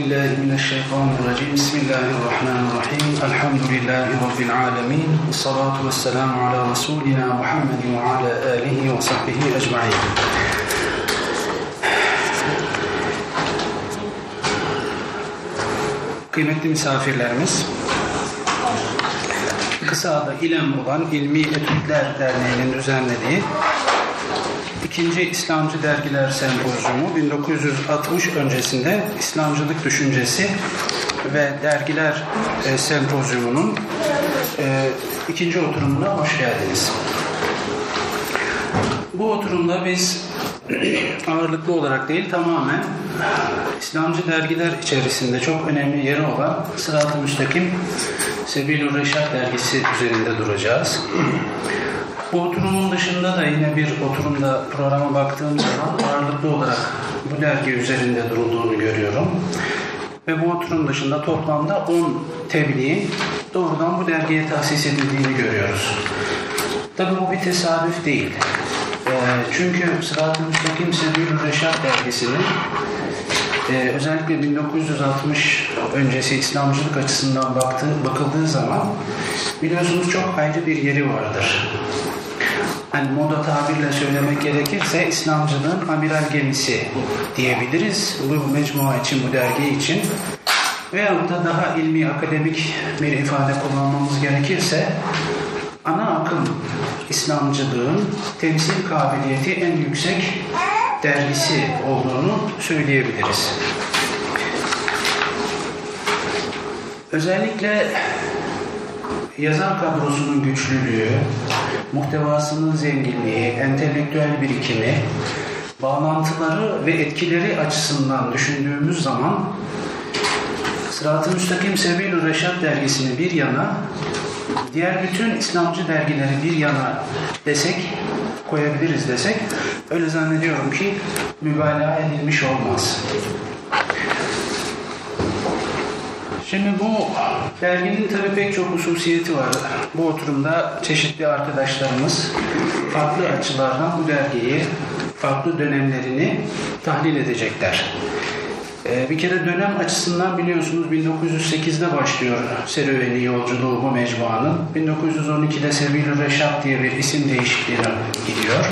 بالله من الشيطان الرجيم. بسم الله الرحمن الرحيم. الحمد لله رب العالمين والصلاة والسلام على رسولنا محمد وعلى آله وصحبه أجمعين. Kıymetli misafirlerimiz, kısa adı İLEM olan İlmi Etütler Derneği'nin düzenlediği İkinci İslamcı Dergiler Sempozyumu 1960 öncesinde İslamcılık Düşüncesi ve Dergiler e, Sempozyumu'nun e, ikinci oturumuna hoş geldiniz. Bu oturumda biz ağırlıklı olarak değil tamamen İslamcı dergiler içerisinde çok önemli yeri olan Sırat-ı Müstakim Sebil-ü Reşat dergisi üzerinde duracağız. Bu oturumun dışında da yine bir oturumda programa baktığım zaman ağırlıklı olarak bu dergi üzerinde durulduğunu görüyorum. Ve bu oturum dışında toplamda 10 tebliğin doğrudan bu dergiye tahsis edildiğini görüyoruz. Tabi bu bir tesadüf değil. E, çünkü Sırat-ı Müstakim Sebil Reşat dergisinin e, özellikle 1960 öncesi İslamcılık açısından baktığı, bakıldığı zaman biliyorsunuz çok ayrı bir yeri vardır hani moda tabirle söylemek gerekirse İslamcılığın amiral gemisi diyebiliriz. Bu mecmua için, bu dergi için. Veyahut da daha ilmi, akademik bir ifade kullanmamız gerekirse ana akım İslamcılığın temsil kabiliyeti en yüksek dergisi olduğunu söyleyebiliriz. Özellikle yazar kadrosunun güçlülüğü, muhtevasının zenginliği, entelektüel birikimi, bağlantıları ve etkileri açısından düşündüğümüz zaman Sırat-ı Müstakim Sebil-ü Reşat dergisini bir yana, diğer bütün İslamcı dergileri bir yana desek, koyabiliriz desek, öyle zannediyorum ki mübalağa edilmiş olmaz. Şimdi bu derginin tabii pek çok hususiyeti var. Bu oturumda çeşitli arkadaşlarımız farklı açılardan bu dergiyi, farklı dönemlerini tahlil edecekler. Ee, bir kere dönem açısından biliyorsunuz 1908'de başlıyor serüveni yolculuğu bu mecmuanın. 1912'de Sebil-ü Reşat diye bir isim değişikliğine gidiyor.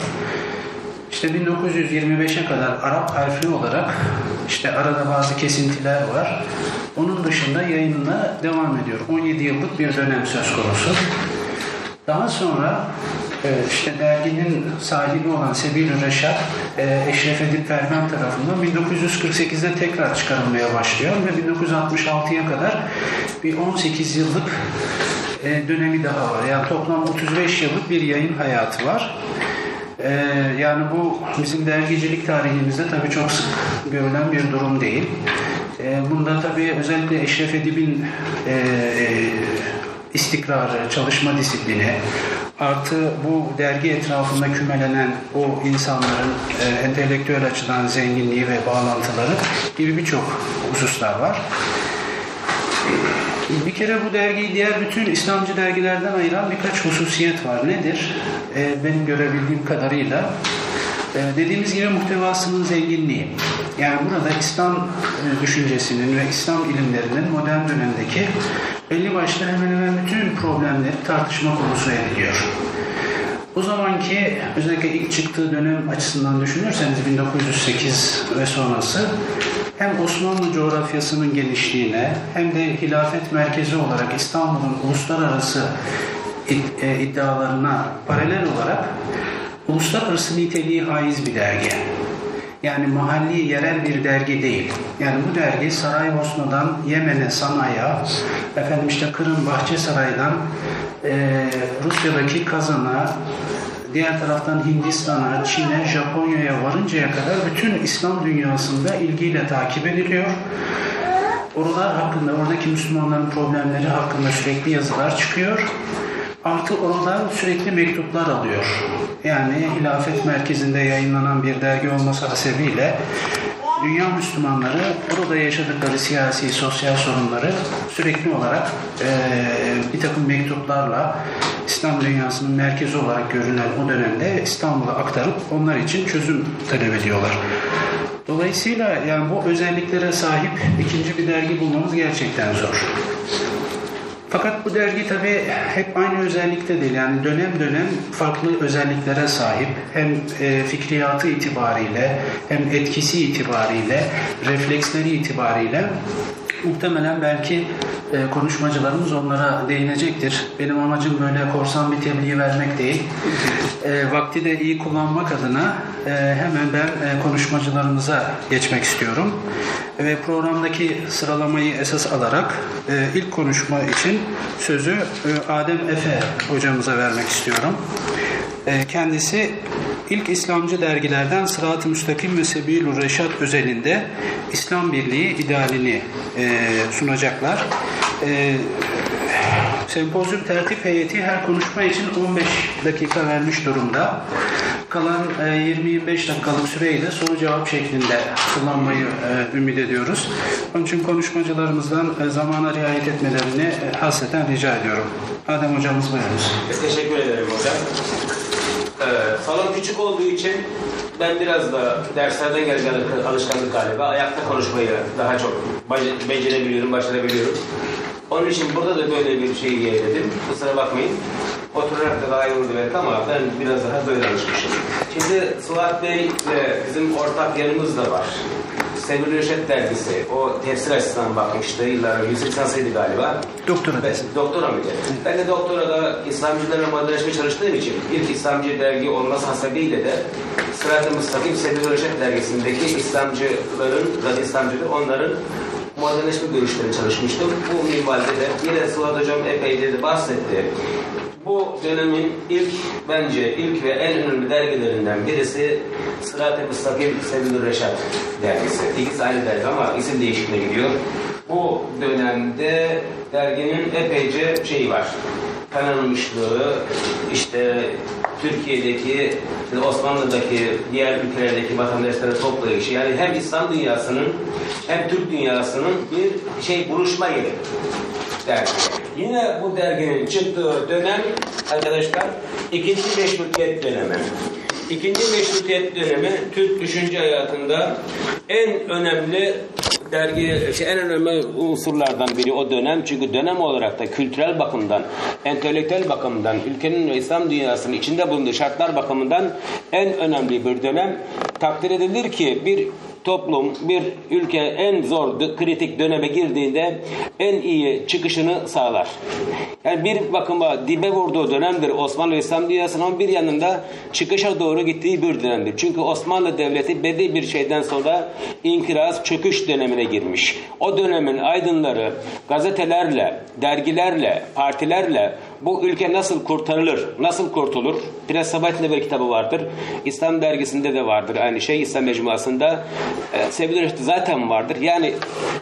İşte 1925'e kadar Arap harfli olarak işte arada bazı kesintiler var. Onun dışında yayınına devam ediyor. 17 yıllık bir dönem söz konusu. Daha sonra işte derginin sahibi olan Sebil-ü Reşat e, Eşref Edip Perven tarafından 1948'de tekrar çıkarılmaya başlıyor ve 1966'ya kadar bir 18 yıllık e, dönemi daha var. Yani toplam 35 yıllık bir yayın hayatı var. Yani bu bizim dergicilik tarihimizde tabii çok sık görülen bir durum değil. Bunda tabii özellikle Eşref Edip'in istikrarı, çalışma disiplini, artı bu dergi etrafında kümelenen o insanların e, entelektüel açıdan zenginliği ve bağlantıları gibi birçok hususlar var. Bir kere bu dergiyi diğer bütün İslamcı dergilerden ayıran birkaç hususiyet var. Nedir? E, benim görebildiğim kadarıyla e, dediğimiz gibi muhtevasının zenginliği. Yani burada İslam e, düşüncesinin ve İslam ilimlerinin modern dönemdeki belli başlı hemen hemen bütün problemleri tartışma konusu ediliyor. O zamanki özellikle ilk çıktığı dönem açısından düşünürseniz 1908 ve sonrası hem Osmanlı coğrafyasının genişliğine hem de hilafet merkezi olarak İstanbul'un uluslararası e, iddialarına paralel olarak uluslararası niteliği haiz bir dergi. Yani mahalli, yerel bir dergi değil. Yani bu dergi Saraybosna'dan Yemen'e, Sanay'a, efendim işte Kırım Bahçesaray'dan e, Rusya'daki Kazan'a, diğer taraftan Hindistan'a, Çin'e, Japonya'ya varıncaya kadar bütün İslam dünyasında ilgiyle takip ediliyor. Oralar hakkında, oradaki Müslümanların problemleri hakkında sürekli yazılar çıkıyor. Artı oradan sürekli mektuplar alıyor. Yani hilafet merkezinde yayınlanan bir dergi olması hasebiyle dünya Müslümanları orada yaşadıkları siyasi, sosyal sorunları sürekli olarak e, bir takım mektuplarla İslam dünyasının merkezi olarak görünen o dönemde İstanbul'a aktarıp onlar için çözüm talep ediyorlar. Dolayısıyla yani bu özelliklere sahip ikinci bir dergi bulmamız gerçekten zor. Fakat bu dergi tabi hep aynı özellikte değil. Yani dönem dönem farklı özelliklere sahip. Hem e, fikriyatı itibariyle hem etkisi itibariyle, refleksleri itibariyle muhtemelen belki e, konuşmacılarımız onlara değinecektir. Benim amacım böyle korsan bir tebliğ vermek değil. E, vakti de iyi kullanmak adına e, hemen ben e, konuşmacılarımıza geçmek istiyorum. Ve programdaki sıralamayı esas alarak e, ilk konuşma için sözü e, Adem Efe hocamıza vermek istiyorum. E, kendisi ilk İslamcı dergilerden Sırat-ı Müstakim ve Sebilü Reşat özelinde İslam Birliği idealini e, sunacaklar. E, sempozyum tertip heyeti her konuşma için 15 dakika vermiş durumda. Kalan e, 20-25 dakikalık süreyi de soru cevap şeklinde kullanmayı e, ümit ediyoruz. Onun için konuşmacılarımızdan e, zamana riayet etmelerini e, hasreten rica ediyorum. Adem hocamız buyurunuz. Teşekkür ederim hocam. Ee, salon küçük olduğu için ben biraz da derslerden gelen alışkanlık galiba ayakta konuşmayı daha çok becerebiliyorum, başarabiliyorum. Onun için burada da böyle bir şey yeğledim. Kusura bakmayın. Oturarak da daha iyi olurdu belki ama ben biraz daha böyle alışmışım. Şimdi Suat Bey ile bizim ortak yanımız da var. Sevil Reşet dergisi, o tefsir açısından bakmıştı. Yıllar önce yüksek lisansıydı galiba. Doktora tezi. doktora mıydı? Ben de doktorada İslamcılarla modernleşmeye çalıştığım için ilk İslamcı dergi olması hasebiyle de Sırat-ı Müstakim Sebil Reşet dergisindeki İslamcıların, radyo İslamcıları onların modernleşme görüşlerine çalışmıştım. Bu minvalde de yine Suat Hocam epeyce de bahsetti. Bu dönemin ilk, bence ilk ve en önemli dergilerinden birisi Sırat-ı Müstakim Sebil Reşat dergisi. İkisi aynı dergi ama isim değişikliğine gidiyor. Bu dönemde derginin epeyce şeyi var. Tanınmışlığı, işte Türkiye'deki, Osmanlı'daki, diğer ülkelerdeki vatandaşları toplayışı. Yani hem İslam dünyasının hem Türk dünyasının bir şey buluşma yeri dergi. Yine bu derginin çıktığı dönem arkadaşlar ikinci meşrutiyet dönemi. İkinci meşrutiyet dönemi Türk düşünce hayatında en önemli dergi şey, en önemli unsurlardan biri o dönem. Çünkü dönem olarak da kültürel bakımdan, entelektüel bakımdan, ülkenin ve İslam dünyasının içinde bulunduğu şartlar bakımından en önemli bir dönem. Takdir edilir ki bir toplum, bir ülke en zor, kritik döneme girdiğinde en iyi çıkışını sağlar. Yani bir bakıma dibe vurduğu dönemdir Osmanlı İslam dünyasının ama bir yanında çıkışa doğru gittiği bir dönemdir. Çünkü Osmanlı Devleti belli bir şeyden sonra inkiraz, çöküş dönemine girmiş. O dönemin aydınları gazetelerle, dergilerle, partilerle bu ülke nasıl kurtarılır, nasıl kurtulur? Prens Sabahattin'de bir kitabı vardır. İslam dergisinde de vardır aynı şey. İslam mecmuasında e, Sevgili Reşit zaten vardır. Yani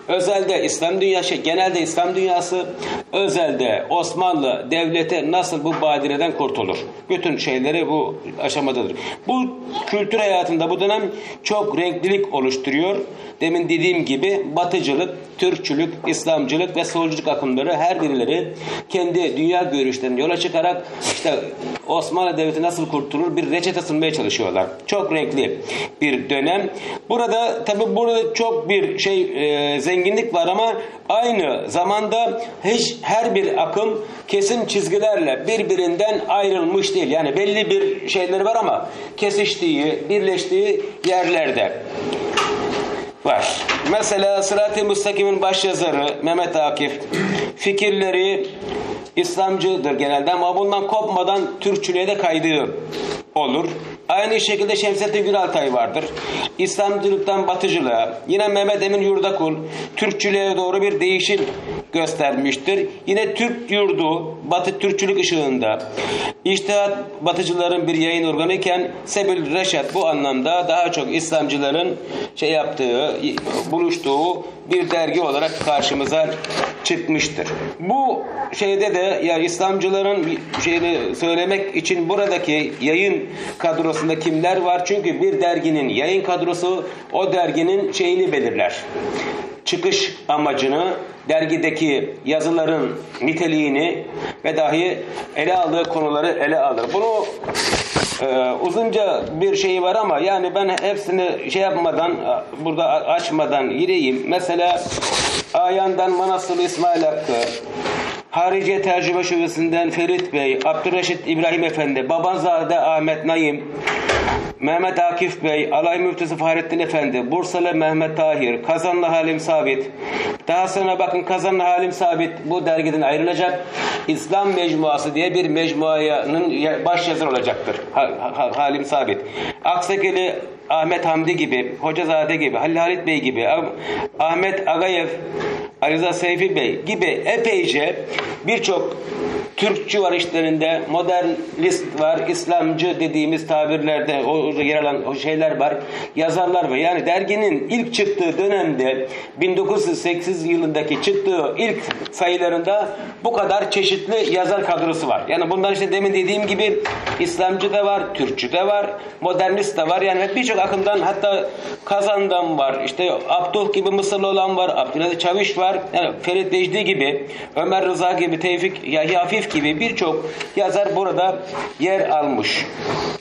özelde İslam dünyası, genelde İslam dünyası, özelde Osmanlı devleti nasıl bu badireden kurtulur? Bütün şeyleri bu aşamadadır. Bu kültür hayatında bu dönem çok renklilik oluşturuyor. Demin dediğim gibi batıcılık, Türkçülük, İslamcılık ve solculuk akımları her birileri kendi dünya görüşlerinden yola çıkarak işte Osmanlı Devleti nasıl kurtulur bir reçete sunmaya çalışıyorlar. Çok renkli bir dönem. Burada tabi burada çok bir şey e, zenginlik var ama aynı zamanda hiç her bir akım kesin çizgilerle birbirinden ayrılmış değil. Yani belli bir şeyleri var ama kesiştiği, birleştiği yerlerde var. Mesela Sırat-ı Müstakim'in başyazarı Mehmet Akif fikirleri İslamcıdır genelde ama bundan kopmadan Türkçülüğe de kaydığı olur. Aynı şekilde Şemsettin Güraltay vardır. İslamcılıktan batıcılığa, yine Mehmet Emin Yurdakul Türkçülüğe doğru bir değişim göstermiştir. Yine Türk yurdu Batı Türkçülük ışığında İçtihat batıcıların bir yayın organı iken Sebil Reşat bu anlamda daha çok İslamcıların şey yaptığı, buluştuğu bir dergi olarak karşımıza çıkmıştır. Bu şeyde de yani İslamcıların şeyini söylemek için buradaki yayın kadrosunda kimler var? Çünkü bir derginin yayın kadrosu o derginin şeyini belirler. Çıkış amacını, dergideki yazıların niteliğini ve dahi ele aldığı konuları ele alır. Bunu Ee, uzunca bir şey var ama yani ben hepsini şey yapmadan burada açmadan gireyim. Mesela Ayan'dan Manastır İsmail Hakkı, Harice Tercüme Şubesi'nden Ferit Bey, Abdurreşit İbrahim Efendi, Babanzade Ahmet Naim, Mehmet Akif Bey, Alay Müftüsü Fahrettin Efendi, Bursalı Mehmet Tahir, Kazanlı Halim Sabit. Daha sonra bakın Kazanlı Halim Sabit bu dergiden ayrılacak. İslam Mecmuası diye bir mecmuanın baş yazarı olacaktır. Halim Sabit. Aksakeli Ahmet Hamdi gibi, Hocazade gibi, Halil Halit Bey gibi, Ahmet Agayev, Ariza Seyfi Bey gibi epeyce birçok Türkçü var işlerinde, modernist var, İslamcı dediğimiz tabirlerde o yer alan o şeyler var, yazarlar var. Yani derginin ilk çıktığı dönemde 1908 yılındaki çıktığı ilk sayılarında bu kadar çeşitli yazar kadrosu var. Yani bunlar işte demin dediğim gibi İslamcı da var, Türkçü de var, modernist de var. Yani birçok akımdan hatta Kazan'dan var, işte Abdul gibi Mısırlı olan var, Abdülaziz Çaviş var, yani Ferit Vecdi gibi, Ömer Rıza gibi, Tevfik Yahya Hafif gibi birçok yazar burada yer almış.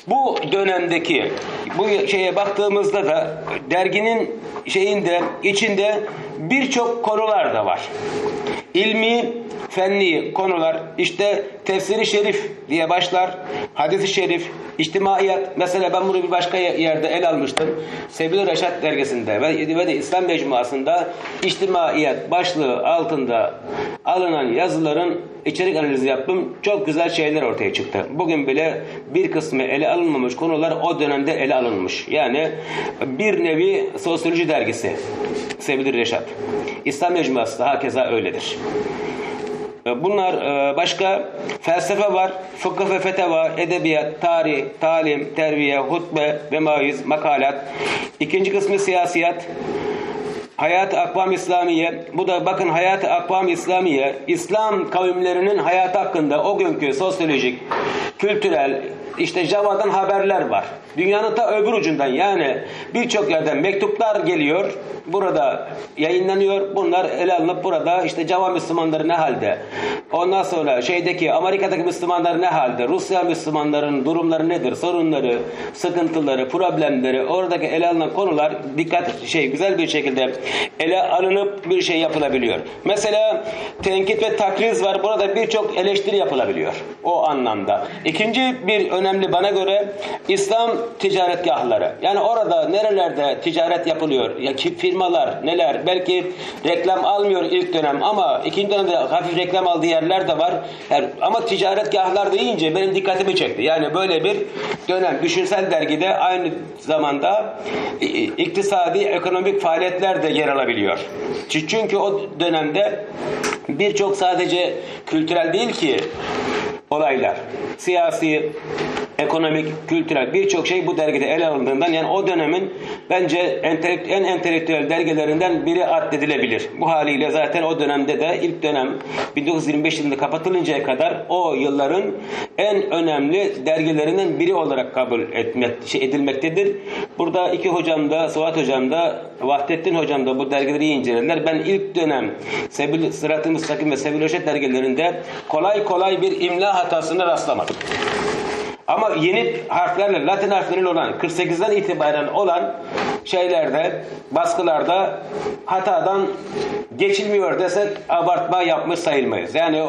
Bu dönemdeki bu şeye baktığımızda da derginin şeyinde içinde birçok konular da var. İlmi, fenni konular işte tefsiri şerif diye başlar. Hadis-i şerif, içtimaiyat. Mesela ben bunu bir başka yerde el almıştım. Sevgili Reşat dergisinde ve, ve de İslam Mecmuası'nda içtimaiyat başlığı altında alınan yazıların içerik analizi yaptım. Çok güzel şeyler ortaya çıktı. Bugün bile bir kısmı ele alınmamış konular o dönemde ele alınmış. Yani bir nevi sosyoloji dergisi sevgili Reşat. İslam Mecmuası da hakeza öyledir. E, bunlar e, başka felsefe var, fıkıh ve feteva, edebiyat, tarih, talim, terbiye, hutbe ve maiz, makalat. İkinci kısmı siyasiyat, Hayat-ı Akvam İslamiye, bu da bakın Hayat-ı Akvam İslamiye, İslam kavimlerinin hayatı hakkında o günkü sosyolojik, kültürel, işte Java'dan haberler var. Dünyanın ta öbür ucundan yani birçok yerden mektuplar geliyor. Burada yayınlanıyor. Bunlar ele alınıp burada işte Java Müslümanları ne halde? Ondan sonra şeydeki Amerika'daki Müslümanlar ne halde? Rusya Müslümanların durumları nedir? Sorunları, sıkıntıları, problemleri, oradaki ele alınan konular dikkat şey güzel bir şekilde ele alınıp bir şey yapılabiliyor. Mesela tenkit ve takriz var. Burada birçok eleştiri yapılabiliyor. O anlamda. İkinci bir önemli bana göre İslam ticaretgahları. Yani orada nerelerde ticaret yapılıyor? Ya ki firmalar neler? Belki reklam almıyor ilk dönem ama ikinci dönemde hafif reklam aldığı yerler de var. Yani, ama ticaretgahlar deyince benim dikkatimi çekti. Yani böyle bir dönem. Düşünsel dergide aynı zamanda iktisadi, ekonomik faaliyetler de yer alabiliyor. Çünkü o dönemde birçok sadece kültürel değil ki olaylar. Siyasi, see us see it. Ekonomik, kültürel birçok şey bu dergide ele alındığından yani o dönemin bence en entelektüel dergilerinden biri addedilebilir. Bu haliyle zaten o dönemde de ilk dönem 1925 yılında kapatılıncaya kadar o yılların en önemli dergilerinden biri olarak kabul etmek, şey edilmektedir. Burada iki hocam da, Suat hocam da, Vahdettin hocam da bu dergileri incelediler. Ben ilk dönem Sebil, Sırat-ı Müstakim ve Sebil Öşet dergilerinde kolay kolay bir imla hatasına rastlamadım. Ama yeni harflerle, Latin harfleriyle olan 48'den itibaren olan şeylerde, baskılarda hatadan geçilmiyor desek abartma yapmış sayılmayız. Yani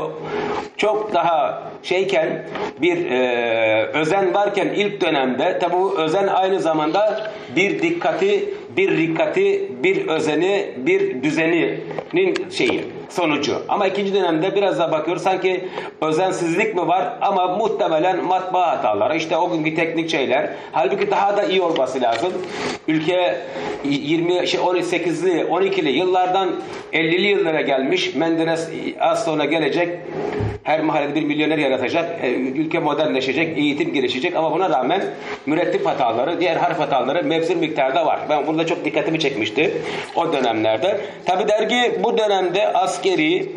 çok daha şeyken bir e, özen varken ilk dönemde tabi bu özen aynı zamanda bir dikkati, bir rikkati, bir özeni, bir düzeninin şeyi sonucu. Ama ikinci dönemde biraz daha bakıyoruz sanki özensizlik mi var ama muhtemelen matbaa hataları işte o günkü teknik şeyler. Halbuki daha da iyi olması lazım. Ülke 20 şey 18'li 12'li yıllardan 50'li yıllara gelmiş. Menderes az sonra gelecek. Her mahallede bir milyoner yaratacak. E, ülke modernleşecek, eğitim gelişecek ama buna rağmen mürettip hataları, diğer harf hataları mevsim miktarda var. Ben burada çok dikkatimi çekmişti o dönemlerde. Tabi dergi bu dönemde askeri,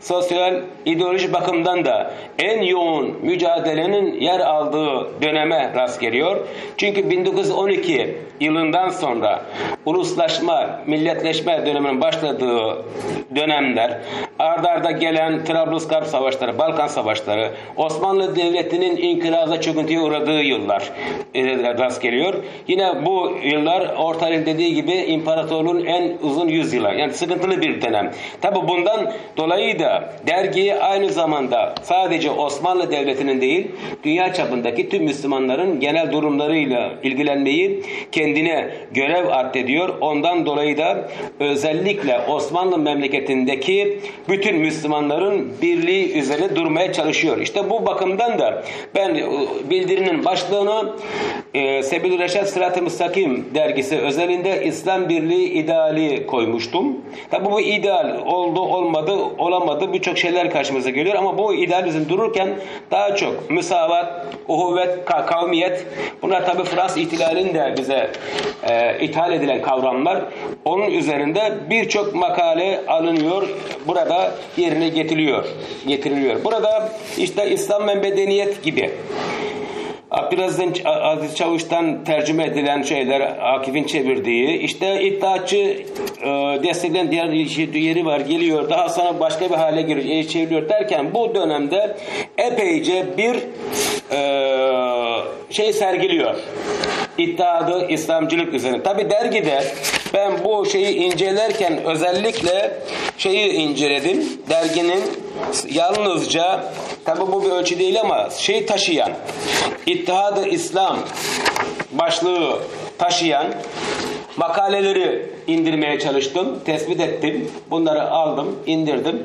sosyal, ideoloji bakımdan da en yoğun mücadelenin yer aldığı döneme rast geliyor. Çünkü 1912 yılından sonra uluslaşma, milletleşme döneminin başladığı dönemler ardarda arda gelen Trablusgarp savaşları, Balkan savaşları, Osmanlı Devleti'nin inkıraza çöküntüye uğradığı yıllar e, rast geliyor. Yine bu yıllar Orta dediği gibi imparatorluğun en uzun yüzyılı. Yani sıkıntılı bir dönem. Tabi bundan dolayı da dergi aynı zamanda sadece Osmanlı Devleti'nin değil, dünya çapındaki tüm Müslümanların genel durumlarıyla ilgilenmeyi kendine görev addediyor. Ondan dolayı da özellikle Osmanlı memleketindeki bütün Müslümanların birliği üzerine durmaya çalışıyor. İşte bu bakımdan da ben e, bildirinin başlığını e, Sebil Reşat Sırat-ı Müstakim dergisi özelinde İslam Birliği ideali koymuştum. Tabi bu ideal oldu olmadı olamadı birçok şeyler karşımıza geliyor ama bu ideal bizim dururken daha çok müsavat, uhuvvet, kavmiyet bunlar tabi Fransız ihtilalinde bize e, ithal edilen kavramlar. Onun üzerinde birçok makale alınıyor. Burada yerine getiriliyor. getiriliyor. Burada işte İslam ve medeniyet gibi Abdülaziz Aziz Çavuş'tan tercüme edilen şeyler Akif'in çevirdiği işte iddiaçı e, destekleyen diğer yeri var geliyor daha sonra başka bir hale giriyor e, çeviriyor derken bu dönemde epeyce bir e, şey sergiliyor iddiadı İslamcılık üzerine. Tabi dergide ben bu şeyi incelerken özellikle şeyi inceledim. Derginin yalnızca tabi bu bir ölçü değil ama şey taşıyan İttihadı İslam başlığı taşıyan makaleleri indirmeye çalıştım, tespit ettim. Bunları aldım, indirdim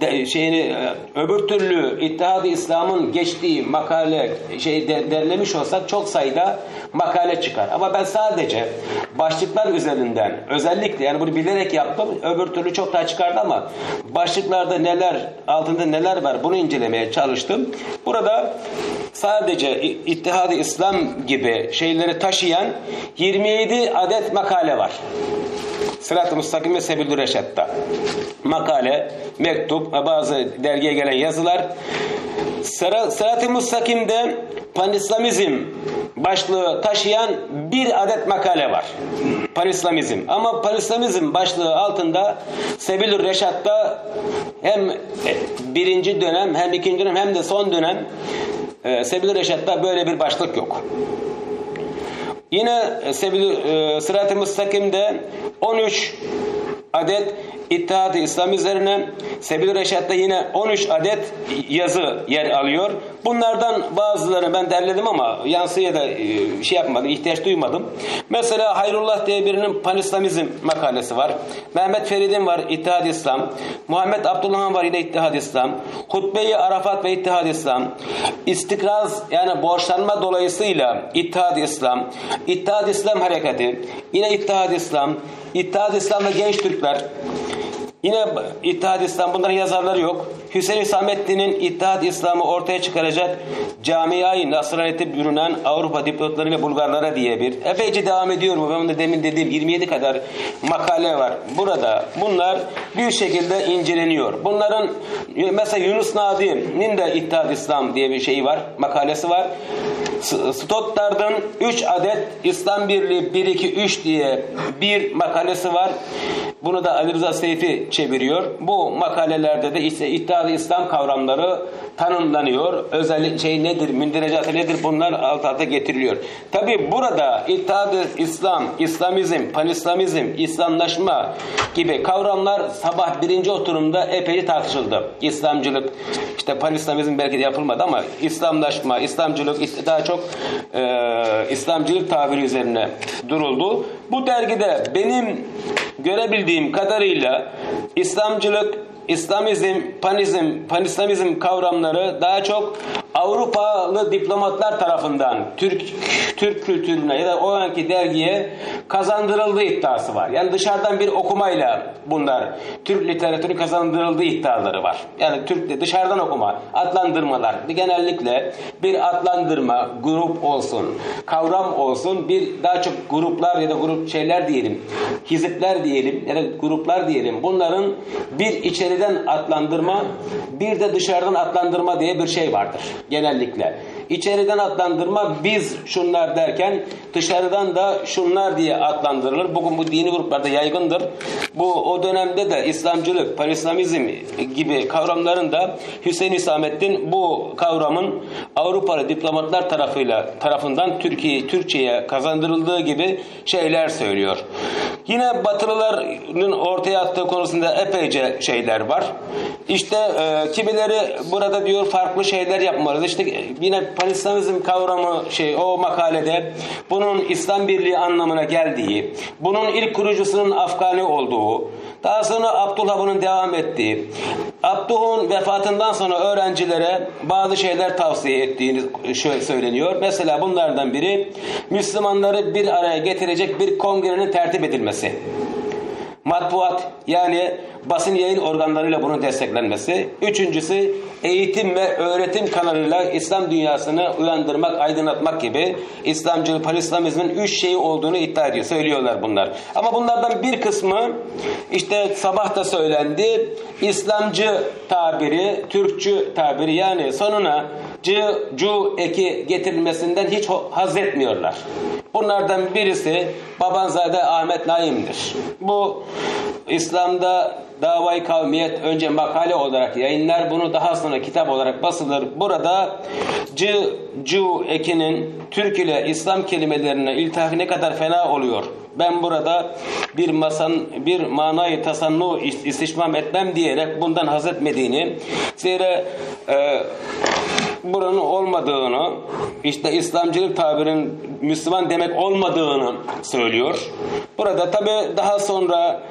de, şeyini e, öbür türlü İttihad-ı İslam'ın geçtiği makale şey de, derlemiş olsak çok sayıda makale çıkar. Ama ben sadece başlıklar üzerinden özellikle yani bunu bilerek yaptım. Öbür türlü çok daha çıkardı ama başlıklarda neler altında neler var bunu incelemeye çalıştım. Burada sadece İttihad-ı İslam gibi şeyleri taşıyan 27 adet makale var. Sırat-ı Mustakim ve Sebil Reşat'ta. Makale, mektup bazı dergiye gelen yazılar. Sırat-ı Mustakim'de panislamizm başlığı taşıyan bir adet makale var. Panislamizm. Ama panislamizm başlığı altında Sebilür Reşat'ta hem birinci dönem hem ikinci dönem hem de son dönem e, Sebilür Reşat'ta böyle bir başlık yok. Yine e, Sebil, e, Sırat-ı Müstakim'de 13 adet İttihat-ı İslam üzerine Sebil Reşat'ta yine 13 adet yazı yer alıyor. Bunlardan bazılarını ben derledim ama yansıya da e, şey yapmadım, ihtiyaç duymadım. Mesela Hayrullah diye birinin Panislamizm makalesi var. Mehmet Ferid'in var İttihad İslam. Muhammed Abdullah'ın var yine İttihad İslam. Hutbe-i Arafat ve İttihad İslam. İstikraz yani borçlanma dolayısıyla İttihad İslam. İttihad İslam Hareketi. Yine İttihad İslam. İttihad İslam ve Genç Türkler. Yine İttihad İslam bunların yazarları yok. Hüseyin Samettin'in İttihad İslam'ı ortaya çıkaracak camiayı Nasraniyet'e bürünen Avrupa diplomatları ve Bulgarlara diye bir epeyce devam ediyor bu. Ben de demin dediğim 27 kadar makale var. Burada bunlar bir şekilde inceleniyor. Bunların mesela Yunus Nadi'nin de İttihad İslam diye bir şeyi var. Makalesi var. Stoddard'ın 3 adet İslam Birliği 1 2 3 diye bir makalesi var. Bunu da Ali Rıza Seyfi çeviriyor. Bu makalelerde de işte İttihad İslam kavramları tanımlanıyor. Özellik şey nedir, münderecatı nedir bunlar alt alta getiriliyor. Tabi burada İttihad İslam, İslamizm, Panislamizm, İslamlaşma gibi kavramlar sabah birinci oturumda epey tartışıldı. İslamcılık, işte Panislamizm belki de yapılmadı ama İslamlaşma, İslamcılık daha çok e, İslamcılık tabiri üzerine duruldu. Bu dergide benim görebildiğim kadarıyla İslamcılık, İslamizm, panizm, panislamizm kavramları daha çok Avrupalı diplomatlar tarafından Türk Türk kültürüne ya da o anki dergiye kazandırıldığı iddiası var. Yani dışarıdan bir okumayla bunlar Türk literatürü kazandırıldığı iddiaları var. Yani Türk dışarıdan okuma, adlandırmalar genellikle bir adlandırma, grup olsun, kavram olsun, bir daha çok gruplar ya da grup şeyler diyelim, hizipler diyelim ya da gruplar diyelim. Bunların bir içeriden adlandırma, bir de dışarıdan adlandırma diye bir şey vardır genellikle. İçeriden adlandırma biz şunlar derken dışarıdan da şunlar diye adlandırılır. Bugün bu dini gruplarda yaygındır. Bu o dönemde de İslamcılık, Parislamizm gibi kavramların da Hüseyin Hüsamettin bu kavramın Avrupalı diplomatlar tarafıyla tarafından Türkiye Türkçe'ye kazandırıldığı gibi şeyler söylüyor. Yine Batılıların ortaya attığı konusunda epeyce şeyler var. İşte e, kimileri burada diyor farklı şeyler yapmalıyız. İşte yine Parislamizm kavramı şey o makalede bunun İslam Birliği anlamına geldiği, bunun ilk kurucusunun Afgani olduğu, daha sonra Abdullah bunun devam ettiği, Abdullah'ın vefatından sonra öğrencilere bazı şeyler tavsiye ettiğini şöyle söyleniyor. Mesela bunlardan biri Müslümanları bir araya getirecek bir kongrenin tertip edilmesi matbuat yani basın yayın organlarıyla bunun desteklenmesi. Üçüncüsü eğitim ve öğretim kanalıyla İslam dünyasını uyandırmak, aydınlatmak gibi İslamcılık, Palislamizmin üç şeyi olduğunu iddia ediyor. Söylüyorlar bunlar. Ama bunlardan bir kısmı işte sabah da söylendi. İslamcı tabiri, Türkçü tabiri yani sonuna cı, cu eki getirilmesinden hiç haz etmiyorlar. Bunlardan birisi Babanzade Ahmet Naim'dir. Bu İslam'da davayı kavmiyet önce makale olarak yayınlar. Bunu daha sonra kitap olarak basılır. Burada cı, cu ekinin Türk ile İslam kelimelerine iltihafi ne kadar fena oluyor. Ben burada bir masan bir manayı tasannu istişmam etmem diyerek bundan haz etmediğini zira e, buranın olmadığını, işte İslamcılık tabirinin Müslüman demek olmadığını söylüyor. Burada tabi daha sonra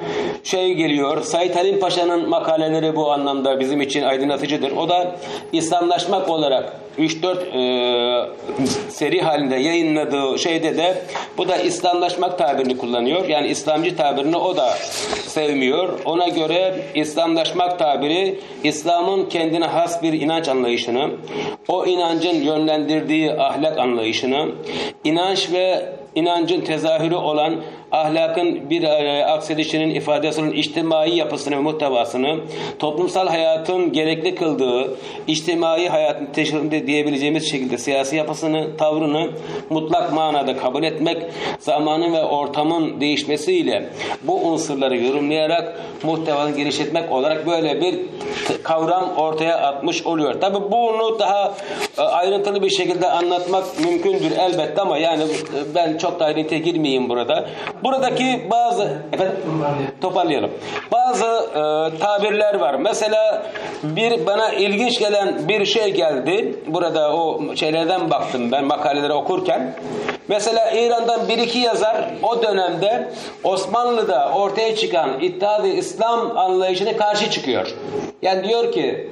şey geliyor, Said Halim Paşa'nın makaleleri bu anlamda bizim için aydınlatıcıdır. O da İslamlaşmak olarak 3-4 e, seri halinde yayınladığı şeyde de bu da İslamlaşmak tabirini kullanıyor. Yani İslamcı tabirini o da sevmiyor. Ona göre İslamlaşmak tabiri İslam'ın kendine has bir inanç anlayışını, o inancın yönlendirdiği ahlak anlayışını, inanç ve inancın tezahürü olan ahlakın bir e, aksedişinin ifadesinin içtimai yapısını ve muhtevasını, toplumsal hayatın gerekli kıldığı, içtimai hayatın teşhirinde diyebileceğimiz şekilde siyasi yapısını, tavrını mutlak manada kabul etmek, zamanın ve ortamın değişmesiyle bu unsurları yorumlayarak muhtevanı genişletmek olarak böyle bir kavram ortaya atmış oluyor. Tabi bunu daha e, ayrıntılı bir şekilde anlatmak mümkündür elbette ama yani e, ben çok da ayrıntıya girmeyeyim burada. Buradaki bazı efendim toparlayalım. Bazı e, tabirler var. Mesela bir bana ilginç gelen bir şey geldi. Burada o şeylerden baktım ben makaleleri okurken. Mesela İran'dan bir iki yazar o dönemde Osmanlı'da ortaya çıkan İttihat-ı İslam anlayışına karşı çıkıyor. Yani diyor ki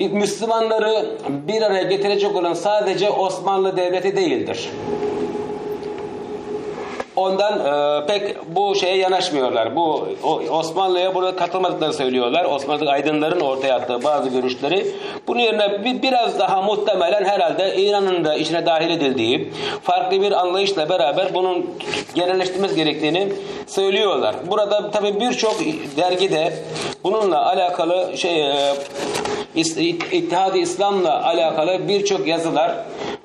Müslümanları bir araya getirecek olan sadece Osmanlı Devleti değildir. Ondan e, pek bu şeye yanaşmıyorlar. Bu Osmanlı'ya burada katılmadıklarını söylüyorlar. Osmanlı aydınların ortaya attığı bazı görüşleri. Bunun yerine bir, biraz daha muhtemelen herhalde İran'ın da içine dahil edildiği farklı bir anlayışla beraber bunun genelleştirmemiz gerektiğini söylüyorlar. Burada tabii birçok dergide bununla alakalı şey e, İttihad-ı İslam'la alakalı birçok yazılar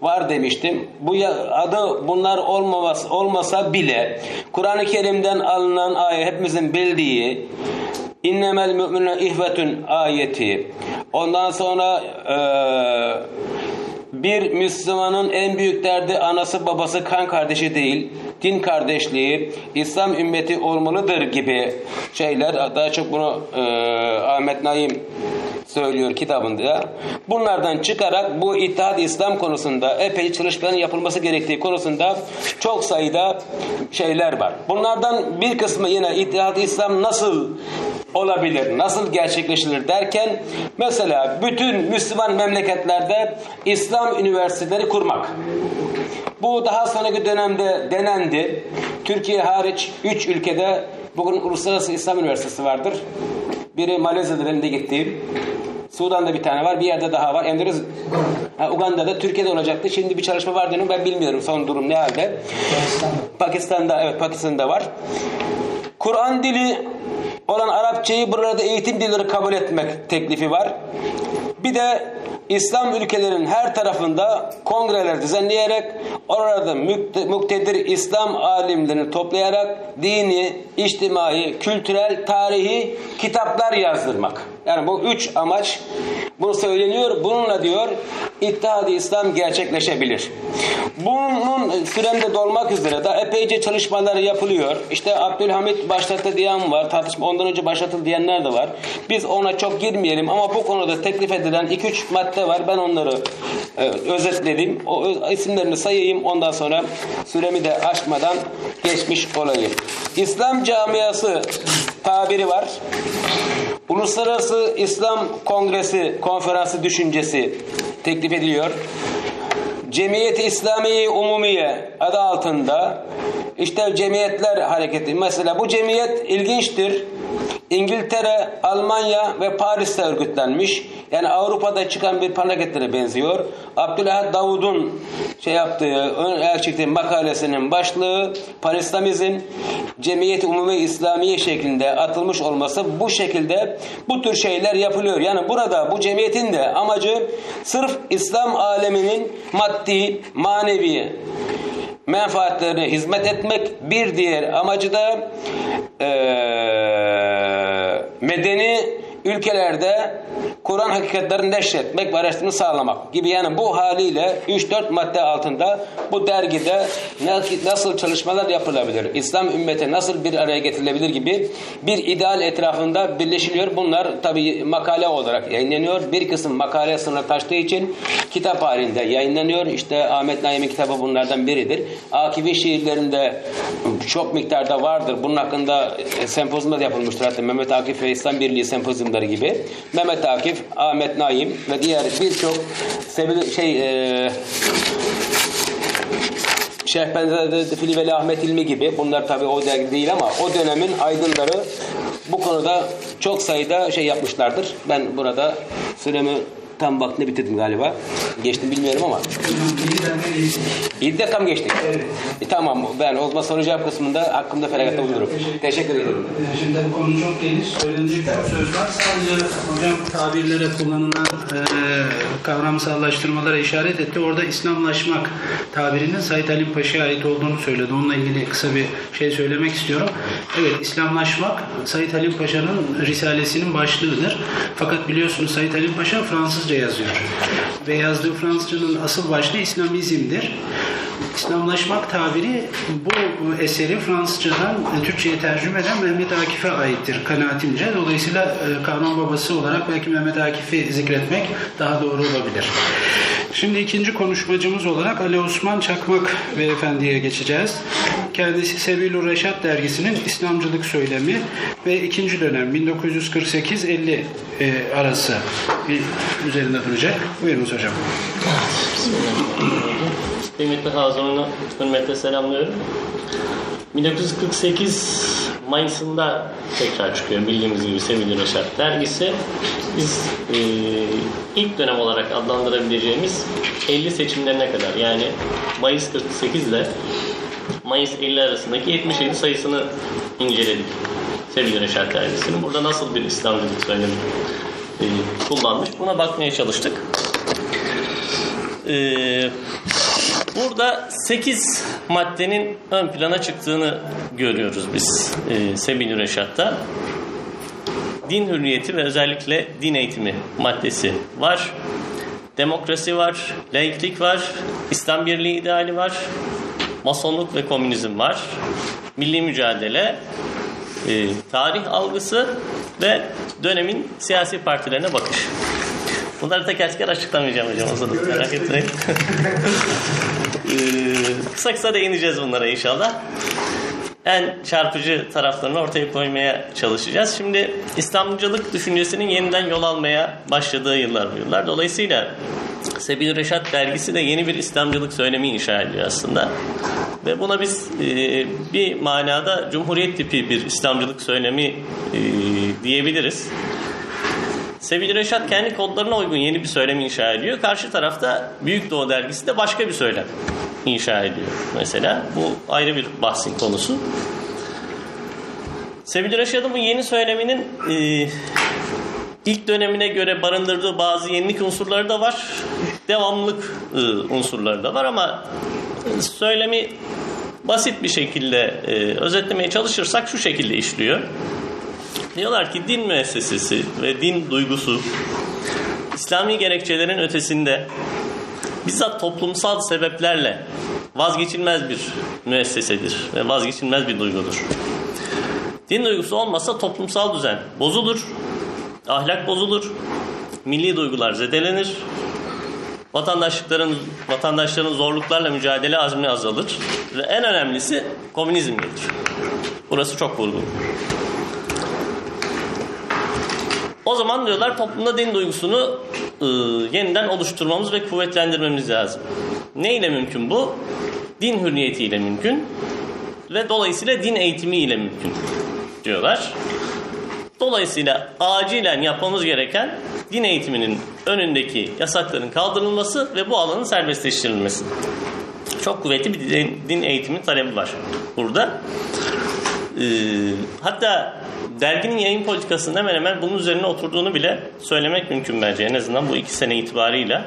var demiştim. Bu adı bunlar olmaması olmasa bile Kur'an-ı Kerim'den alınan ayet hepimizin bildiği İnnemel müminun ihvetun ayeti. Ondan sonra e, bir Müslümanın en büyük derdi anası babası kan kardeşi değil, din kardeşliği, İslam ümmeti olmalıdır gibi şeyler. Daha çok bunu e, Ahmet Naim söylüyor kitabında. Bunlardan çıkarak bu İttihat İslam konusunda epey çalışmaların yapılması gerektiği konusunda çok sayıda şeyler var. Bunlardan bir kısmı yine İttihat İslam nasıl olabilir, nasıl gerçekleşilir derken mesela bütün Müslüman memleketlerde İslam üniversiteleri kurmak. Bu daha sonraki dönemde denendi. Türkiye hariç 3 ülkede bugün Uluslararası İslam Üniversitesi vardır. Biri Malezya'da benim de gittiğim. Sudan'da bir tane var. Bir yerde daha var. Endonez ha, Uganda'da, Türkiye'de olacaktı. Şimdi bir çalışma var diyorum. Ben bilmiyorum son durum ne halde. Pakistan'da. Pakistan'da evet Pakistan'da var. Kur'an dili olan Arapçayı burada eğitim dilleri kabul etmek teklifi var. Bir de İslam ülkelerinin her tarafında kongreler düzenleyerek orada muktedir İslam alimlerini toplayarak dini, içtimai, kültürel, tarihi kitaplar yazdırmak. Yani bu üç amaç bunu söyleniyor. Bununla diyor İttihad-ı İslam gerçekleşebilir. Bunun süremde dolmak üzere da epeyce çalışmalar yapılıyor. İşte Abdülhamit başlattı diyen var. Tartışma ondan önce başlatıldı diyenler de var. Biz ona çok girmeyelim ama bu konuda teklif edilen 2-3 madde var. Ben onları e, özetledim. O isimlerini sayayım. Ondan sonra süremi de aşmadan geçmiş olayım. İslam camiası tabiri var. Uluslararası İslam Kongresi konferansı düşüncesi teklif ediliyor. Cemiyet İslamiye Umumiye adı altında işte cemiyetler hareketi. Mesela bu cemiyet ilginçtir. İngiltere, Almanya ve Paris'te örgütlenmiş. Yani Avrupa'da çıkan bir hareketlere benziyor. Abdülahad Davud'un şey yaptığı, ön elçikliği makalesinin başlığı Parislamizm Cemiyet Umumi İslamiye şeklinde atılmış olması bu şekilde bu tür şeyler yapılıyor. Yani burada bu cemiyetin de amacı sırf İslam aleminin maddi, manevi menfaatlerine hizmet etmek bir diğer amacı da e, medeni ülkelerde Kur'an hakikatlerini neşretmek ve araştırma sağlamak gibi yani bu haliyle 3-4 madde altında bu dergide nasıl çalışmalar yapılabilir, İslam ümmeti nasıl bir araya getirilebilir gibi bir ideal etrafında birleşiliyor. Bunlar tabi makale olarak yayınlanıyor. Bir kısım makale sınırına taştığı için kitap halinde yayınlanıyor. İşte Ahmet Naim'in kitabı bunlardan biridir. Akibi şiirlerinde çok miktarda vardır. Bunun hakkında sempozyumlar yapılmıştır. Hatta Mehmet Akif ve İslam Birliği sempozyumları gibi. Mehmet Akif, Ahmet Naim ve diğer birçok şey e, Şeyh Benzade Filiveli Ahmet İlmi gibi bunlar tabi o değil ama o dönemin aydınları bu konuda çok sayıda şey yapmışlardır. Ben burada süremi tam vaktinde bitirdim galiba. Geçtim bilmiyorum ama. 7 dakika mı geçtik? Evet. E, tamam ben o zaman soru cevap kısmında hakkımda feragatta evet, bulunurum. Teşekkür, teşekkür ederim. Şimdi bu konu çok geniş. Söylenecek çok söz var. Sadece hocam tabirlere kullanılan e, kavramsallaştırmalara işaret etti. Orada İslamlaşmak tabirinin Said Halim Paşa'ya ait olduğunu söyledi. Onunla ilgili kısa bir şey söylemek istiyorum. Evet İslamlaşmak Said Halim Paşa'nın Risalesinin başlığıdır. Fakat biliyorsunuz Said Halim Paşa Fransızca yazıyor. Ve yazdığı Fransızcanın asıl başlığı İslamizmdir. İslamlaşmak tabiri bu eseri Fransızcadan Türkçe'ye tercüme eden Mehmet Akif'e aittir kanaatimce. Dolayısıyla e, kavram babası olarak belki Mehmet Akif'i zikretmek daha doğru olabilir. Şimdi ikinci konuşmacımız olarak Ali Osman Çakmak Beyefendi'ye geçeceğiz. Kendisi Sebilur Reşat dergisinin İslamcılık söylemi ve ikinci dönem 1948-50 e, arası üzerinde duracak. Buyurunuz hocam. Kıymetli Hazun'u hürmetle selamlıyorum. 1948 Mayıs'ında tekrar çıkıyor bildiğimiz gibi Sevgili Reşat dergisi. Biz e, ilk dönem olarak adlandırabileceğimiz 50 seçimlerine kadar yani Mayıs 48 ile Mayıs 50 arasındaki 77 sayısını inceledik. Sevgili Reşat dergisinin. Burada nasıl bir İslamcılık söylemi e, kullanmış buna bakmaya çalıştık. Eee Burada 8 maddenin ön plana çıktığını görüyoruz biz e, Sebil Reşat'ta. Din hürriyeti ve özellikle din eğitimi maddesi var. Demokrasi var, laiklik var, İslam birliği ideali var, masonluk ve komünizm var, milli mücadele, e, tarih algısı ve dönemin siyasi partilerine bakış. Bunları teker teker açıklamayacağım hocam. O merak etmeyin. Ee, kısa kısa değineceğiz bunlara inşallah. En çarpıcı taraflarını ortaya koymaya çalışacağız. Şimdi İslamcılık düşüncesinin yeniden yol almaya başladığı yıllar bu yıllar. Dolayısıyla Sebil Reşat dergisi de yeni bir İslamcılık söylemi inşa ediyor aslında. Ve buna biz e, bir manada Cumhuriyet tipi bir İslamcılık söylemi e, diyebiliriz. Sevgili Reşat kendi kodlarına uygun yeni bir söylem inşa ediyor. Karşı tarafta Büyük Doğu dergisi de başka bir söylem inşa ediyor. Mesela bu ayrı bir bahsin konusu. Sevgili Reşat'ın bu yeni söyleminin e, ilk dönemine göre barındırdığı bazı yenilik unsurları da var. Devamlılık e, unsurları da var ama söylemi basit bir şekilde e, özetlemeye çalışırsak şu şekilde işliyor. Diyorlar ki din müessesesi ve din duygusu İslami gerekçelerin ötesinde bizzat toplumsal sebeplerle vazgeçilmez bir müessesedir ve vazgeçilmez bir duygudur. Din duygusu olmasa toplumsal düzen bozulur, ahlak bozulur, milli duygular zedelenir, vatandaşlıkların vatandaşların zorluklarla mücadele azmi azalır ve en önemlisi komünizm gelir. Burası çok vurgun. O zaman diyorlar toplumda din duygusunu e, yeniden oluşturmamız ve kuvvetlendirmemiz lazım. Ne ile mümkün bu? Din hürriyetiyle mümkün ve dolayısıyla din eğitimiyle mümkün diyorlar. Dolayısıyla acilen yapmamız gereken din eğitiminin önündeki yasakların kaldırılması ve bu alanın serbestleştirilmesi. Çok kuvvetli bir din, din eğitimi talebi var burada. Ee, hatta derginin yayın politikasının hemen hemen bunun üzerine oturduğunu bile söylemek mümkün bence. En azından bu iki sene itibarıyla.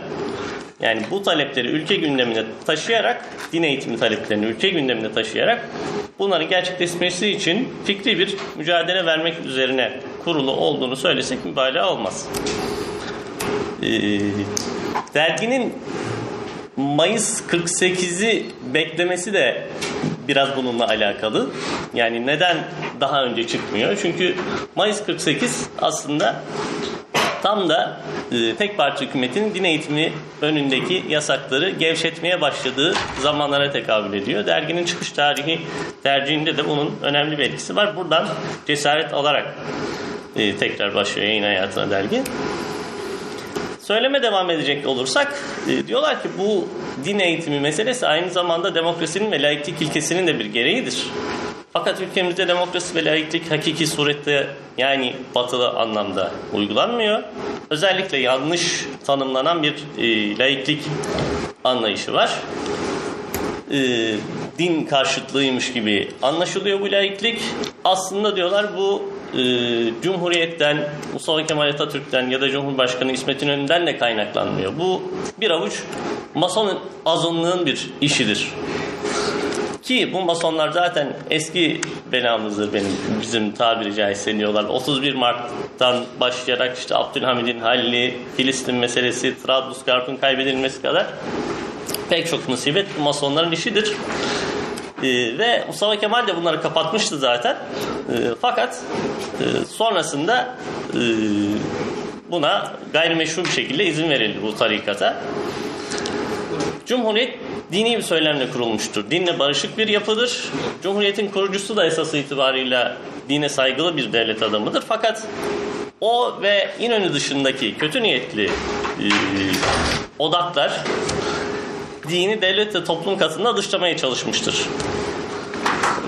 Yani bu talepleri ülke gündemine taşıyarak, din eğitimi taleplerini ülke gündemine taşıyarak bunları gerçekleşmesi için fikri bir mücadele vermek üzerine kurulu olduğunu söylesek mübalağa olmaz. Ee, derginin Mayıs 48'i beklemesi de biraz bununla alakalı. Yani neden daha önce çıkmıyor? Çünkü Mayıs 48 aslında tam da e, tek parti hükümetin din eğitimi önündeki yasakları gevşetmeye başladığı zamanlara tekabül ediyor. Derginin çıkış tarihi tercihinde de bunun önemli bir etkisi var. Buradan cesaret alarak e, tekrar başlıyor yayın hayatına dergi. Söyleme devam edecek olursak e, diyorlar ki bu din eğitimi meselesi aynı zamanda demokrasinin ve laiklik ilkesinin de bir gereğidir. Fakat ülkemizde demokrasi ve laiklik hakiki surette yani batılı anlamda uygulanmıyor. Özellikle yanlış tanımlanan bir e, laiklik anlayışı var. E, din karşıtlığıymış gibi anlaşılıyor bu laiklik. Aslında diyorlar bu e, Cumhuriyet'ten, Mustafa Kemal Atatürk'ten ya da Cumhurbaşkanı İsmet İnönü'nden de kaynaklanmıyor. Bu bir avuç mason azınlığın bir işidir. Ki bu masonlar zaten eski belamızdır benim bizim tabiri caizse diyorlar. 31 Mart'tan başlayarak işte Abdülhamid'in halli, Filistin meselesi, Trablusgarp'ın kaybedilmesi kadar pek çok musibet masonların işidir. Ee, ve Mustafa Kemal de bunları kapatmıştı zaten. Ee, fakat e, sonrasında e, buna gayrimeşru bir şekilde izin verildi bu tarikata. Cumhuriyet dini bir söylemle kurulmuştur. Dinle barışık bir yapıdır. Cumhuriyetin kurucusu da esası itibarıyla dine saygılı bir devlet adamıdır. Fakat o ve İnönü dışındaki kötü niyetli e, odaklar dini devlet ve toplum katında dışlamaya çalışmıştır.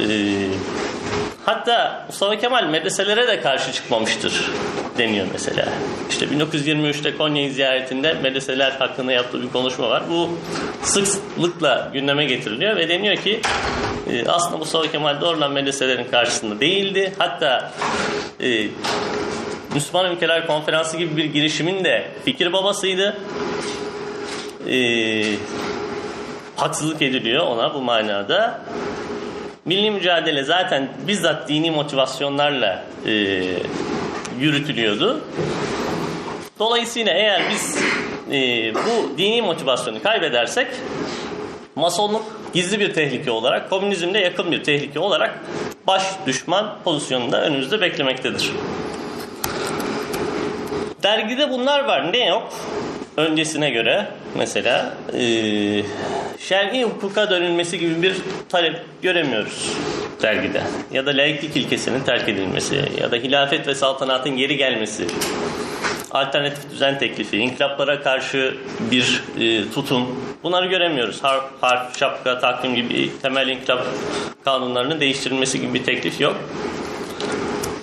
Ee, hatta Mustafa Kemal medreselere de karşı çıkmamıştır deniyor mesela. İşte 1923'te Konya'yı ziyaretinde medreseler hakkında yaptığı bir konuşma var. Bu sıklıkla gündeme getiriliyor ve deniyor ki e, aslında Mustafa Kemal doğrudan medreselerin karşısında değildi. Hatta e, Müslüman Ülkeler Konferansı gibi bir girişimin de fikir babasıydı. Eee haksızlık ediliyor ona bu manada. Milli mücadele zaten bizzat dini motivasyonlarla e, yürütülüyordu. Dolayısıyla eğer biz e, bu dini motivasyonu kaybedersek masonluk gizli bir tehlike olarak, komünizmde yakın bir tehlike olarak baş düşman pozisyonunda önümüzde beklemektedir. Dergide bunlar var. Ne yok? Öncesine göre mesela e, şer'i hukuka dönülmesi gibi bir talep göremiyoruz dergide. Ya da laiklik ilkesinin terk edilmesi ya da hilafet ve saltanatın geri gelmesi alternatif düzen teklifi, inkılaplara karşı bir e, tutum bunları göremiyoruz. Harf, harf, şapka, takvim gibi temel inkılap kanunlarının değiştirilmesi gibi bir teklif yok.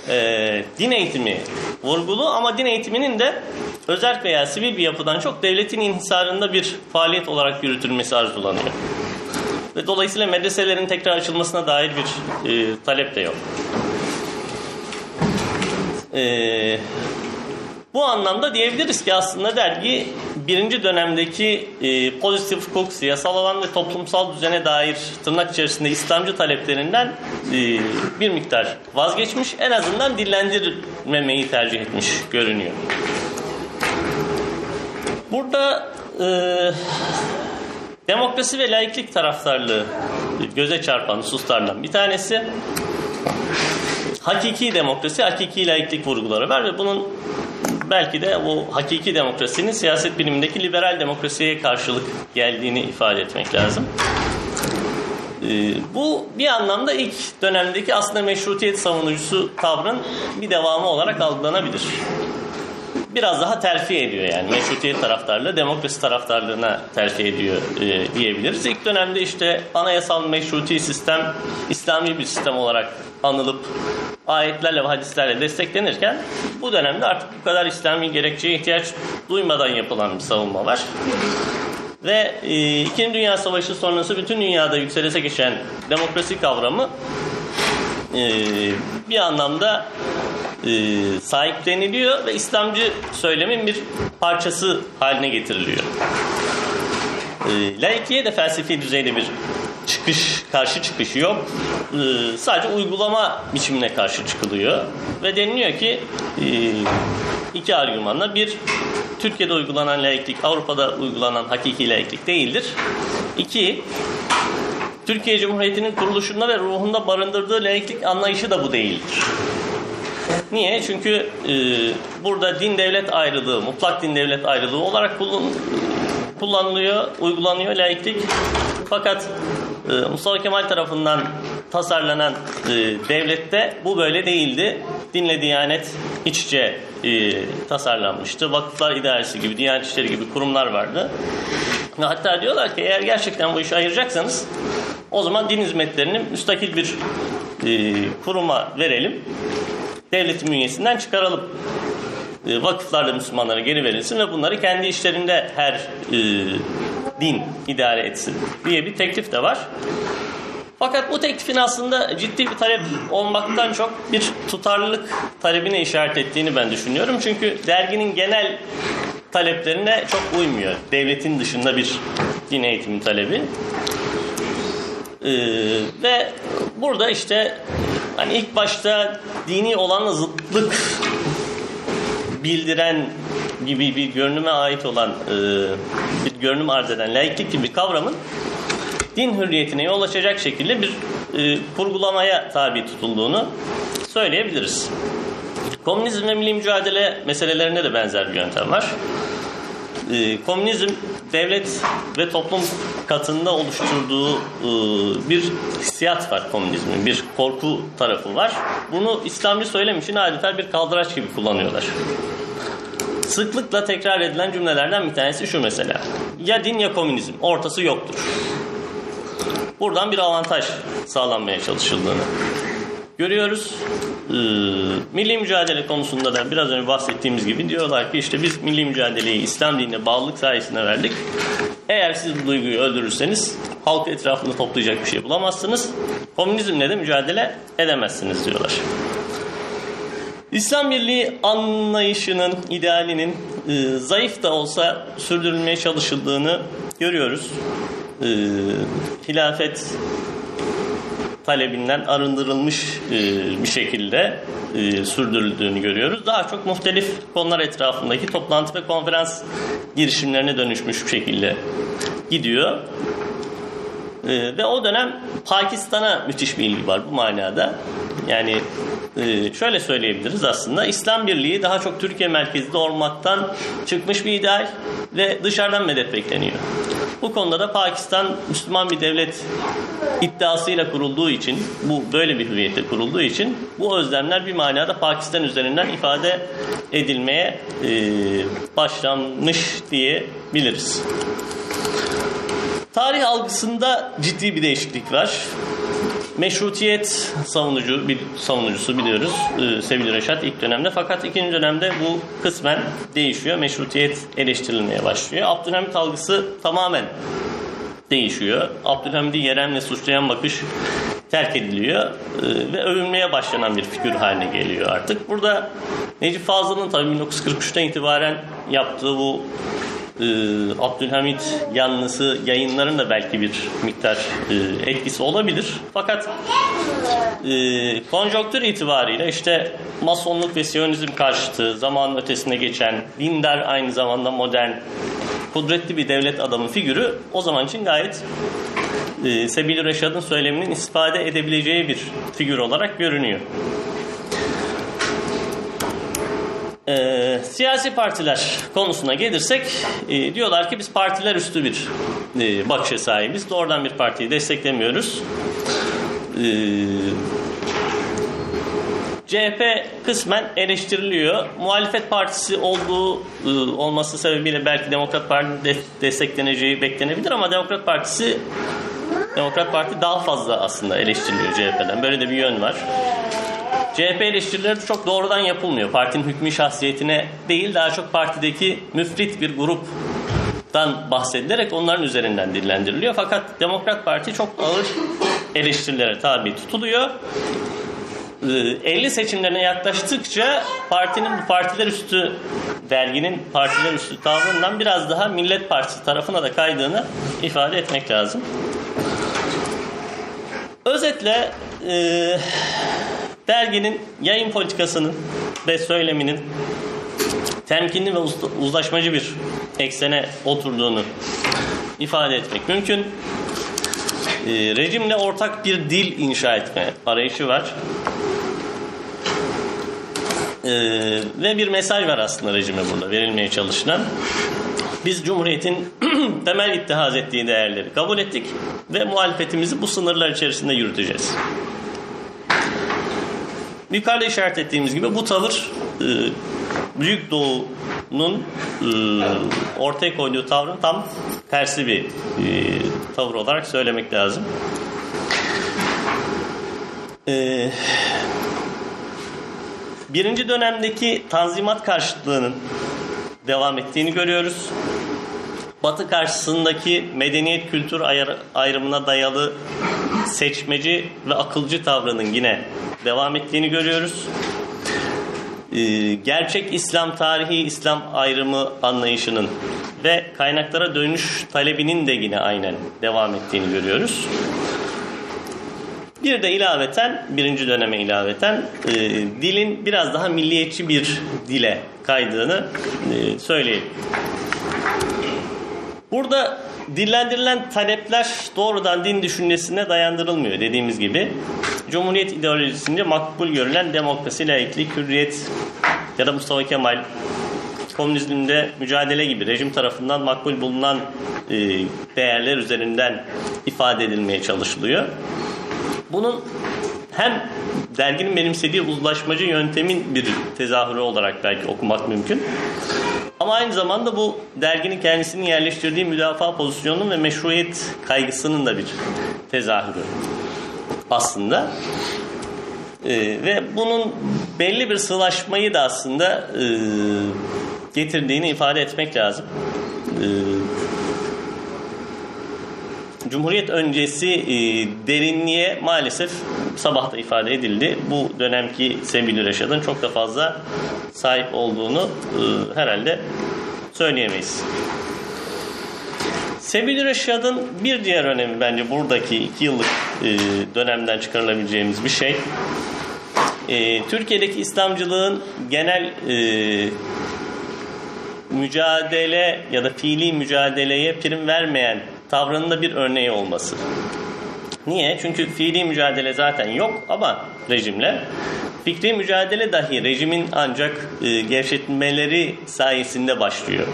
E, din eğitimi vurgulu ama din eğitiminin de özel veya sivil bir yapıdan çok devletin inhisarında bir faaliyet olarak yürütülmesi arzulanıyor. Ve dolayısıyla medreselerin tekrar açılmasına dair bir e, talep de yok. E, Bu anlamda diyebiliriz ki aslında dergi birinci dönemdeki e, pozitif hukuk, siyasal alan ve toplumsal düzene dair tırnak içerisinde İslamcı taleplerinden e, bir miktar vazgeçmiş. En azından dillendirmemeyi tercih etmiş görünüyor. Burada e, demokrasi ve laiklik taraftarlığı göze çarpan hususlardan bir tanesi hakiki demokrasi, hakiki laiklik vurguları var ve bunun belki de bu hakiki demokrasinin siyaset bilimindeki liberal demokrasiye karşılık geldiğini ifade etmek lazım. Ee, bu bir anlamda ilk dönemdeki aslında meşrutiyet savunucusu tavrın bir devamı olarak algılanabilir. Biraz daha terfi ediyor yani meşrutiyet taraftarlığı demokrasi taraftarlığına terfi ediyor e, diyebiliriz. İlk dönemde işte anayasal meşruti sistem İslami bir sistem olarak anılıp ayetlerle ve hadislerle desteklenirken bu dönemde artık bu kadar İslami gerekçeye ihtiyaç duymadan yapılan bir savunma var. Ve e, İkinci Dünya Savaşı sonrası bütün dünyada yükselese geçen demokrasi kavramı e, bir anlamda e, sahipleniliyor ve İslamcı söylemin bir parçası haline getiriliyor. E, laikliğe de felsefi düzeyde bir çıkış, karşı çıkış yok. E, sadece uygulama biçimine karşı çıkılıyor. Ve deniliyor ki e, iki argümanla bir Türkiye'de uygulanan laiklik Avrupa'da uygulanan hakiki laiklik değildir. İki Türkiye Cumhuriyeti'nin kuruluşunda ve ruhunda barındırdığı laiklik anlayışı da bu değildir. Niye? Çünkü e, burada din devlet ayrılığı, mutlak din devlet ayrılığı olarak kullan, kullanılıyor, uygulanıyor laiklik. Fakat e, Mustafa Kemal tarafından tasarlanan e, devlette bu böyle değildi. Dinle Diyanet iç içe e, tasarlanmıştı. Vakıflar idaresi gibi, Diyanet İşleri gibi kurumlar vardı. Hatta diyorlar ki eğer gerçekten bu işi ayıracaksanız o zaman din hizmetlerini müstakil bir e, kuruma verelim. Devletin bünyesinden çıkaralım. E, vakıflarla Müslümanlara geri verilsin ve bunları kendi işlerinde her e, din idare etsin diye bir teklif de var. Fakat bu teklifin aslında ciddi bir talep olmaktan çok bir tutarlılık talebine işaret ettiğini ben düşünüyorum. Çünkü derginin genel taleplerine çok uymuyor. Devletin dışında bir din eğitimi talebi. Ee, ve burada işte hani ilk başta dini olanla zıtlık bildiren gibi bir görünüme ait olan e, bir görünüm arz eden laiklik gibi bir kavramın din hürriyetine yol açacak şekilde bir e, kurgulamaya tabi tutulduğunu söyleyebiliriz. Komünizm ve milli mücadele meselelerinde de benzer bir yöntem var. E, komünizm devlet ve toplum katında oluşturduğu e, bir hissiyat var komünizmin. Bir korku tarafı var. Bunu İslamcı söylem için adeta bir kaldıraç gibi kullanıyorlar. Sıklıkla tekrar edilen cümlelerden bir tanesi şu mesela. Ya din ya komünizm. Ortası yoktur. Buradan bir avantaj sağlanmaya çalışıldığını görüyoruz. Ee, milli mücadele konusunda da biraz önce bahsettiğimiz gibi diyorlar ki işte biz milli mücadeleyi İslam dinine bağlılık sayesinde verdik. Eğer siz bu duyguyu öldürürseniz halk etrafında toplayacak bir şey bulamazsınız. Komünizmle de mücadele edemezsiniz diyorlar. İslam Birliği anlayışının, idealinin e, zayıf da olsa sürdürülmeye çalışıldığını görüyoruz. E, hilafet talebinden arındırılmış e, bir şekilde e, sürdürüldüğünü görüyoruz. Daha çok muhtelif konular etrafındaki toplantı ve konferans girişimlerine dönüşmüş bir şekilde gidiyor. E, ve o dönem Pakistan'a müthiş bir ilgi var bu manada. Yani e, şöyle söyleyebiliriz aslında İslam Birliği daha çok Türkiye merkezli olmaktan çıkmış bir ideal ve dışarıdan medet bekleniyor. Bu konuda da Pakistan Müslüman bir devlet iddiasıyla kurulduğu için, bu böyle bir hüviyette kurulduğu için bu özlemler bir manada Pakistan üzerinden ifade edilmeye e, başlanmış diyebiliriz. Tarih algısında ciddi bir değişiklik var. Meşrutiyet savunucu bir savunucusu biliyoruz e, sevgili Reşat ilk dönemde fakat ikinci dönemde bu kısmen değişiyor. Meşrutiyet eleştirilmeye başlıyor. Abdülhamit algısı tamamen değişiyor. Abdülhamid'i yeremle suçlayan bakış terk ediliyor e, ve övülmeye başlanan bir figür haline geliyor artık. Burada Necip Fazıl'ın tabii 1943'ten itibaren yaptığı bu e, Abdülhamit yanlısı yayınların da belki bir miktar e, etkisi olabilir. Fakat e, konjonktür itibariyle işte masonluk ve siyonizm karşıtı, zamanın ötesine geçen, dindar aynı zamanda modern, kudretli bir devlet adamı figürü o zaman için gayet e, Sebil Reşad'ın söyleminin istifade edebileceği bir figür olarak görünüyor. E, siyasi partiler konusuna gelirsek e, diyorlar ki biz partiler üstü bir e, bakışa sahibiz. Doğrudan bir partiyi desteklemiyoruz. E, CHP kısmen eleştiriliyor. Muhalefet partisi olduğu e, olması sebebiyle belki Demokrat Parti'nin de destekleneceği beklenebilir ama Demokrat Partisi Demokrat Parti daha fazla aslında eleştiriliyor CHP'den. Böyle de bir yön var. CHP eleştirileri çok doğrudan yapılmıyor. Partinin hükmü şahsiyetine değil daha çok partideki müfrit bir gruptan bahsedilerek onların üzerinden dillendiriliyor. Fakat Demokrat Parti çok ağır eleştirilere tabi tutuluyor. 50 ee, seçimlerine yaklaştıkça partinin bu partiler üstü derginin partiler üstü tavrından biraz daha Millet Partisi tarafına da kaydığını ifade etmek lazım. Özetle e, derginin yayın politikasının ve söyleminin temkinli ve uzlaşmacı bir eksene oturduğunu ifade etmek mümkün. E, rejimle ortak bir dil inşa etme arayışı var. E, ve bir mesaj var aslında rejime burada verilmeye çalışılan. Biz Cumhuriyet'in temel ittihaz ettiği değerleri kabul ettik ve muhalefetimizi bu sınırlar içerisinde yürüteceğiz. Yukarıda işaret ettiğimiz gibi bu tavır e, Büyük Doğu'nun e, ortaya koyduğu tavrın tam tersi bir e, tavır olarak söylemek lazım. Birinci dönemdeki tanzimat karşıtlığının devam ettiğini görüyoruz. Batı karşısındaki medeniyet kültür ayrımına dayalı seçmeci ve akılcı tavrının yine devam ettiğini görüyoruz. Ee, gerçek İslam tarihi İslam ayrımı anlayışının ve kaynaklara dönüş talebinin de yine aynen devam ettiğini görüyoruz. Bir de ilaveten, birinci döneme ilaveten e, dilin biraz daha milliyetçi bir dile kaydığını e, söyleyelim. Burada dillendirilen talepler doğrudan din düşüncesine dayandırılmıyor dediğimiz gibi. Cumhuriyet ideolojisinde makbul görülen demokrasi, laiklik, hürriyet ya da Mustafa Kemal komünizmde mücadele gibi rejim tarafından makbul bulunan e, değerler üzerinden ifade edilmeye çalışılıyor. Bunun hem derginin benimsediği uzlaşmacı yöntemin bir tezahürü olarak belki okumak mümkün. Ama aynı zamanda bu derginin kendisini yerleştirdiği müdafaa pozisyonunun ve meşruiyet kaygısının da bir tezahürü aslında. Ee, ve bunun belli bir sılaşmayı da aslında e, getirdiğini ifade etmek lazım. Ee, Cumhuriyet öncesi e, derinliğe maalesef sabah da ifade edildi. Bu dönemki Sebil Reşad'ın çok da fazla sahip olduğunu e, herhalde söyleyemeyiz. Sebil Reşad'ın bir diğer önemi bence buradaki iki yıllık e, dönemden çıkarılabileceğimiz bir şey. E, Türkiye'deki İslamcılığın genel e, mücadele ya da fiili mücadeleye prim vermeyen tavrında bir örneği olması. Niye? Çünkü fiili mücadele zaten yok ama rejimle fikri mücadele dahi rejimin ancak e, gevşetmeleri sayesinde başlıyor.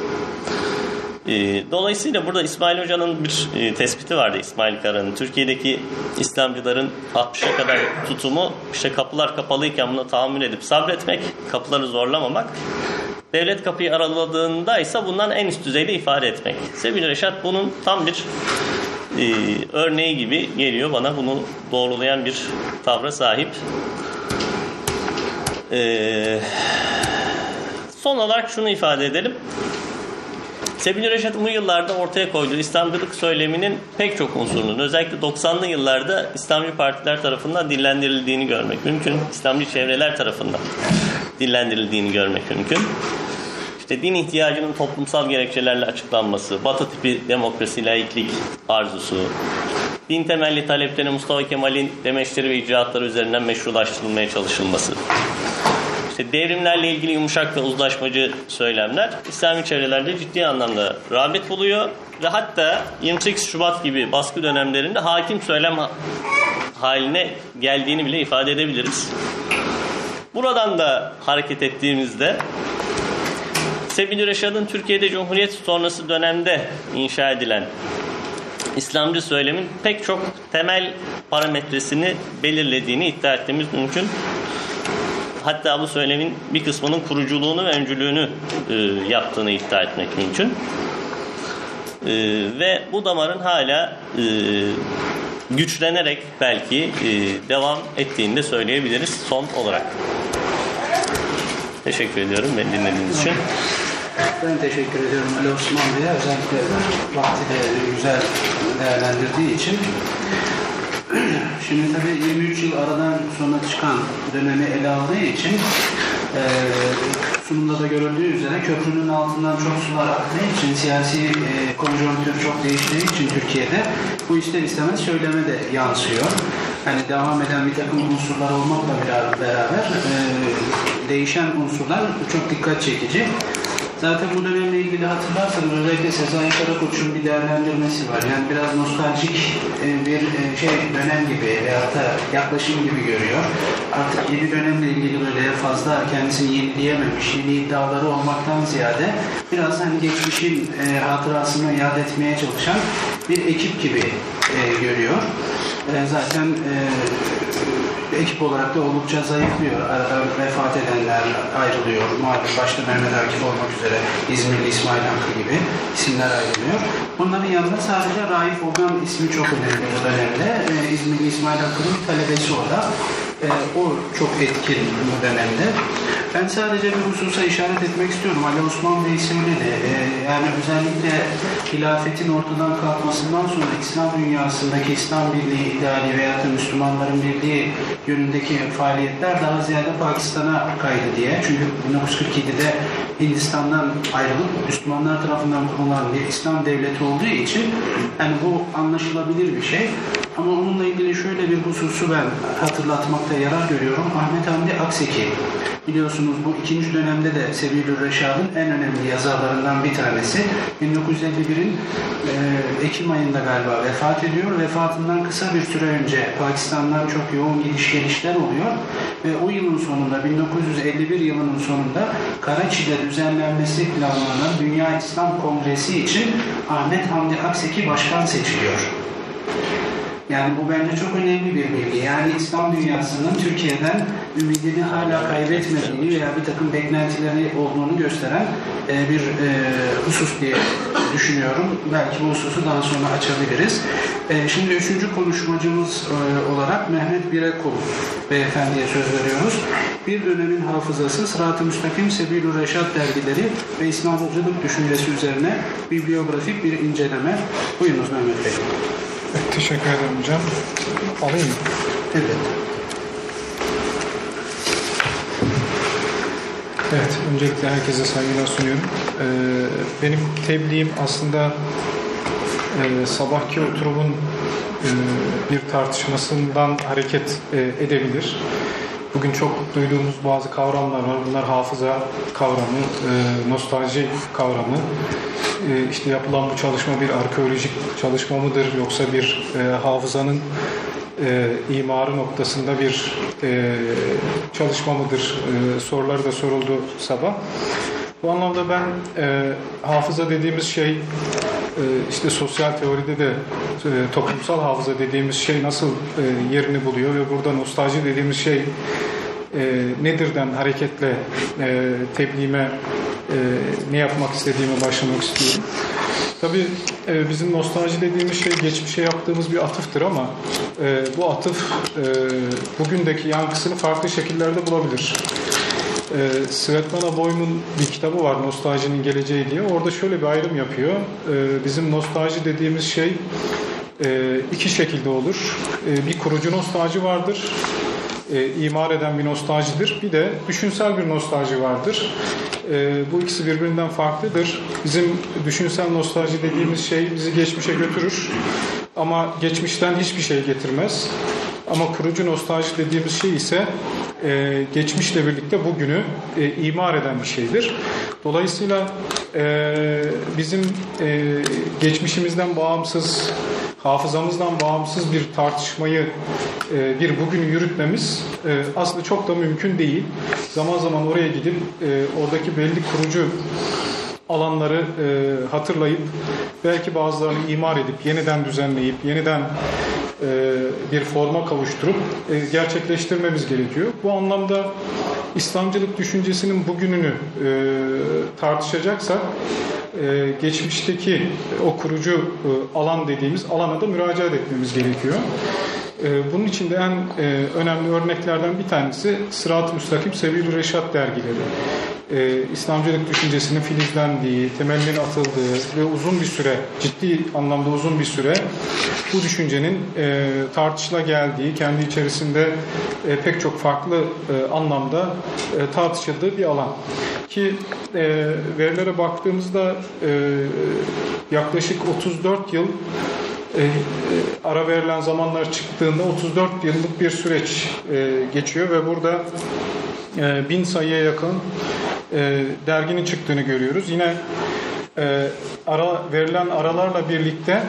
E, dolayısıyla burada İsmail Hoca'nın bir e, tespiti vardı İsmail Kara'nın. Türkiye'deki İslamcıların 60'a kadar tutumu işte kapılar kapalıyken buna tahammül edip sabretmek, kapıları zorlamamak. Devlet kapıyı araladığında ise bundan en üst düzeyde ifade etmek. Sebil Reşat bunun tam bir e, örneği gibi geliyor bana. Bunu doğrulayan bir tavra sahip. E, son olarak şunu ifade edelim. Sebil Reşat bu yıllarda ortaya koyduğu İslamcılık söyleminin pek çok unsurunun özellikle 90'lı yıllarda İslamcı partiler tarafından dillendirildiğini görmek mümkün. İslamcı çevreler tarafından dillendirildiğini görmek mümkün. İşte din ihtiyacının toplumsal gerekçelerle açıklanması, batı tipi demokrasi, laiklik arzusu, din temelli taleplerin Mustafa Kemal'in demeçleri ve icraatları üzerinden meşrulaştırılmaya çalışılması. İşte devrimlerle ilgili yumuşak ve uzlaşmacı söylemler İslami çevrelerde ciddi anlamda rağbet buluyor ve hatta 28 Şubat gibi baskı dönemlerinde hakim söylem haline geldiğini bile ifade edebiliriz. Buradan da hareket ettiğimizde Sebil Reşad'ın Türkiye'de Cumhuriyet sonrası dönemde inşa edilen İslamcı söylemin pek çok temel parametresini belirlediğini iddia etmemiz mümkün. Hatta bu söylemin bir kısmının kuruculuğunu ve öncülüğünü e, yaptığını iddia etmek mümkün. E, ve bu damarın hala e, güçlenerek belki e, devam ettiğini de söyleyebiliriz son olarak. Teşekkür ediyorum beni dinlediğiniz için. Ben teşekkür ediyorum Ali Osman Bey'e özellikle vakti de güzel değerlendirdiği için. Şimdi tabii 23 yıl aradan sonra çıkan dönemi ele aldığı için e, sunumda da görüldüğü üzere köprünün altından çok sular aktığı için siyasi e, konjonktür çok değiştiği için Türkiye'de bu ister istemez söyleme de yansıyor. Hani devam eden bir takım unsurlar olmakla beraber e, değişen unsurlar çok dikkat çekici. Zaten bu dönemle ilgili hatırlarsanız özellikle Sezai Karakoç'un bir değerlendirmesi var. Yani biraz nostaljik e, bir e, şey dönem gibi veyahut da yaklaşım gibi görüyor. Artık yeni dönemle ilgili böyle fazla kendisini yenileyememiş, yeni iddiaları olmaktan ziyade biraz hani geçmişin e, hatırasını yad etmeye çalışan bir ekip gibi görüyor. Zaten ekip olarak da oldukça zayıflıyor. Arada vefat edenler ayrılıyor. Malum başta Mehmet Akif olmak üzere İzmirli İsmail Hakkı gibi isimler ayrılıyor. Bunların yanında sadece Raif Ogan ismi çok önemli bu dönemde. Ee, İzmirli İsmail Hakkı'nın talebesi o da. Ee, o çok etkin bu dönemde. Ben sadece bir hususa işaret etmek istiyorum. Ali Osman Bey söyledi. Ee, yani özellikle hilafetin ortadan kalkmasından sonra İslam dünyasındaki İslam birliği ideali veya da Müslümanların birliği yönündeki faaliyetler daha ziyade Pakistan'a kaydı diye. Çünkü 1947'de Hindistan'dan ayrılıp Müslümanlar tarafından kurulan bir İslam devleti olduğu için yani bu anlaşılabilir bir şey. Ama onunla ilgili şöyle bir hususu ben hatırlatmakta yarar görüyorum. Ahmet Hamdi Akseki biliyorsunuz bu ikinci dönemde de Sebilür Reşad'ın en önemli yazarlarından bir tanesi. 1951'in e, Ekim ayında galiba vefat ediyor. Vefatından kısa bir süre önce Pakistan'dan çok yoğun gidiş gelişler oluyor. Ve o yılın sonunda 1951 yılının sonunda Karachi'de düzenlenmesi planlanan Dünya İslam Kongresi için Ahmet Hamdi Akseki başkan seçiliyor. Yani bu bence çok önemli bir bilgi. Yani İslam dünyasının Türkiye'den ümidini hala kaybetmediğini veya bir takım beklentileri olduğunu gösteren e, bir e, husus diye düşünüyorum. Belki bu hususu daha sonra açabiliriz. E, şimdi üçüncü konuşmacımız e, olarak Mehmet Birekul beyefendiye söz veriyoruz. Bir dönemin hafızası Sırat-ı Müstakim Sebilü Reşat dergileri ve İslamcılık düşüncesi üzerine bibliografik bir inceleme. Buyurunuz Mehmet Bey. Teşekkür ederim hocam. Alayım mı? Evet. Evet, öncelikle herkese saygılar sunuyorum. Ee, benim tebliğim aslında e, sabahki oturumun e, bir tartışmasından hareket e, edebilir. Bugün çok duyduğumuz bazı kavramlar var. Bunlar hafıza kavramı, e, nostalji kavramı. E, işte yapılan bu çalışma bir arkeolojik çalışma mıdır yoksa bir e, hafızanın e, imarı noktasında bir e, çalışma mıdır e, soruları da soruldu sabah. Bu anlamda ben e, hafıza dediğimiz şey e, işte sosyal teoride de e, toplumsal hafıza dediğimiz şey nasıl e, yerini buluyor ve burada nostalji dediğimiz şey e, nedirden hareketle e, tebliğime e, ne yapmak istediğime başlamak istiyorum. Tabii e, bizim nostalji dediğimiz şey geçmişe yaptığımız bir atıftır ama e, bu atıf e, bugündeki yankısını farklı şekillerde bulabilir. E, Svetlana Boym'un bir kitabı var Nostaljinin Geleceği diye. Orada şöyle bir ayrım yapıyor. E, bizim nostalji dediğimiz şey e, iki şekilde olur. E, bir kurucu nostalji vardır. E, imar eden bir nostaljidir. Bir de düşünsel bir nostalji vardır. E, bu ikisi birbirinden farklıdır. Bizim düşünsel nostalji dediğimiz şey bizi geçmişe götürür. Ama geçmişten hiçbir şey getirmez. Ama kurucu nostalji dediğimiz şey ise e, geçmişle birlikte bugünü e, imar eden bir şeydir. Dolayısıyla e, bizim e, geçmişimizden bağımsız, hafızamızdan bağımsız bir tartışmayı, e, bir bugünü yürütmemiz e, aslında çok da mümkün değil. Zaman zaman oraya gidip e, oradaki belli kurucu alanları e, hatırlayıp belki bazılarını imar edip yeniden düzenleyip yeniden e, bir forma kavuşturup e, gerçekleştirmemiz gerekiyor. Bu anlamda İslamcılık düşüncesinin bugününü e, tartışacaksak e, geçmişteki o kurucu e, alan dediğimiz alana da müracaat etmemiz gerekiyor. E, bunun için de en e, önemli örneklerden bir tanesi Sırat-ı Müstakim Sebil-i Reşat dergileri e, İslamcılık düşüncesinin filizlendiği, temelinin atıldığı ve uzun bir süre, ciddi anlamda uzun bir süre bu düşüncenin e, tartışıla geldiği, kendi içerisinde e, pek çok farklı e, anlamda e, tartışıldığı bir alan. Ki verilere baktığımızda yaklaşık 34 yıl e, e, ara verilen zamanlar çıktığında 34 yıllık bir süreç e, geçiyor ve burada e, bin sayıya yakın e, derginin çıktığını görüyoruz. Yine e, ara verilen aralarla birlikte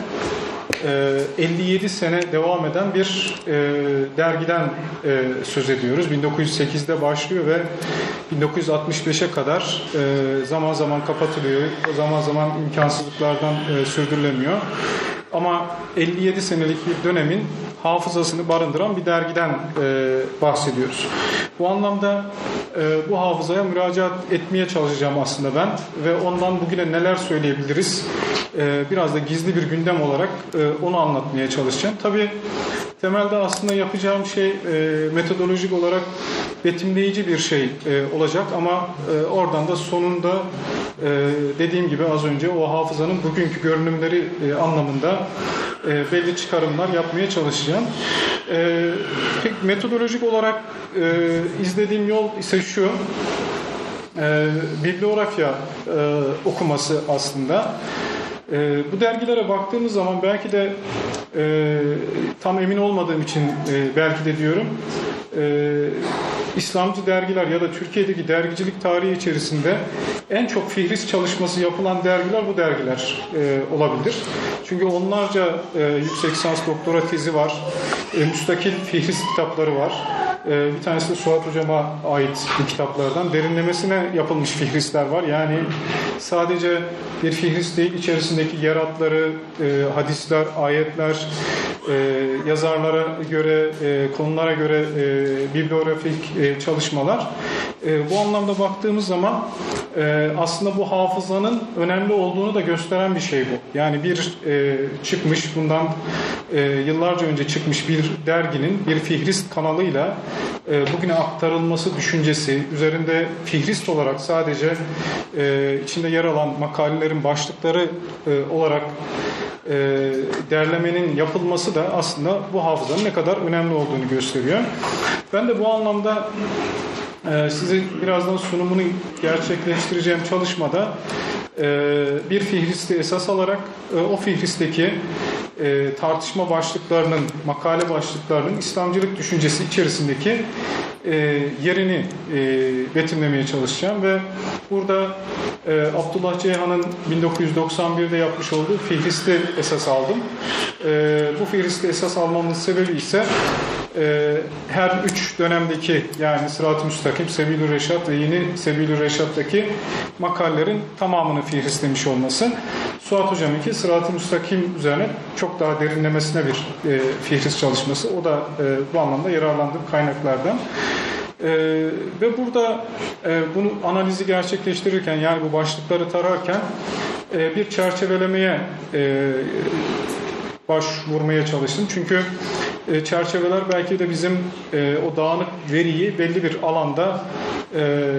e, 57 sene devam eden bir e, dergiden e, söz ediyoruz. 1908'de başlıyor ve 1965'e kadar e, zaman zaman kapatılıyor, zaman zaman imkansızlıklardan e, sürdürülemiyor. Ama 57 senelik bir dönemin hafızasını barındıran bir dergiden e, bahsediyoruz. Bu anlamda e, bu hafızaya müracaat etmeye çalışacağım aslında ben ve ondan bugüne neler söyleyebiliriz e, biraz da gizli bir gündem olarak e, onu anlatmaya çalışacağım. Tabii temelde aslında yapacağım şey e, metodolojik olarak betimleyici bir şey e, olacak ama e, oradan da sonunda e, dediğim gibi az önce o hafızanın bugünkü görünümleri e, anlamında e, belli çıkarımlar yapmaya çalışacağım. E, pek metodolojik olarak e, izlediğim yol ise şu. E, bibliografya e, okuması aslında. E, bu dergilere baktığımız zaman belki de e, tam emin olmadığım için e, belki de diyorum e, İslamcı dergiler ya da Türkiye'deki dergicilik tarihi içerisinde en çok fihris çalışması yapılan dergiler bu dergiler e, olabilir. Çünkü onlarca e, yüksek lisans doktora tezi var, e, müstakil fihris kitapları var. E, bir tanesi de Suat Hocam'a ait bir kitaplardan derinlemesine yapılmış fihrisler var. Yani sadece bir fihris değil, içerisindeki yer adları, e, hadisler, ayetler, e, yazarlara göre, e, konulara göre e, bibliografik e, çalışmalar. E, bu anlamda baktığımız zaman e, aslında bu hafızanın önemli olduğunu da gösteren bir şey bu. Yani bir e, çıkmış bundan e, yıllarca önce çıkmış bir derginin bir fihrist kanalıyla e, bugüne aktarılması düşüncesi üzerinde fihrist olarak sadece e, içinde yer alan makalelerin başlıkları e, olarak e, derlemenin yapılması da aslında bu hafızanın ne kadar önemli olduğunu gösteriyor. Ben de bu anlamda e, size birazdan sunumunu gerçekleştireceğim çalışmada e, bir fihristi esas alarak e, o fihristeki tartışma başlıklarının, makale başlıklarının İslamcılık düşüncesi içerisindeki e, yerini e, betimlemeye çalışacağım ve burada e, Abdullah Ceyhan'ın 1991'de yapmış olduğu fihristi esas aldım. E, bu fihristi esas almamın sebebi ise e, her üç dönemdeki yani Sırat-ı Müstakim, Sebil-ü Reşat ve yeni Sebil-ü Reşat'taki makalelerin tamamını fihrislemiş olması. Suat Hocam'ınki Sırat-ı Müstakim üzerine çok daha derinlemesine bir e, fihris çalışması. O da e, bu anlamda yararlandığım kaynaklardan. Ee, ve burada e, bunu analizi gerçekleştirirken yani bu başlıkları tararken e, bir çerçevelemeye e, başvurmaya çalıştım. Çünkü e, çerçeveler belki de bizim e, o dağınık veriyi belli bir alanda e,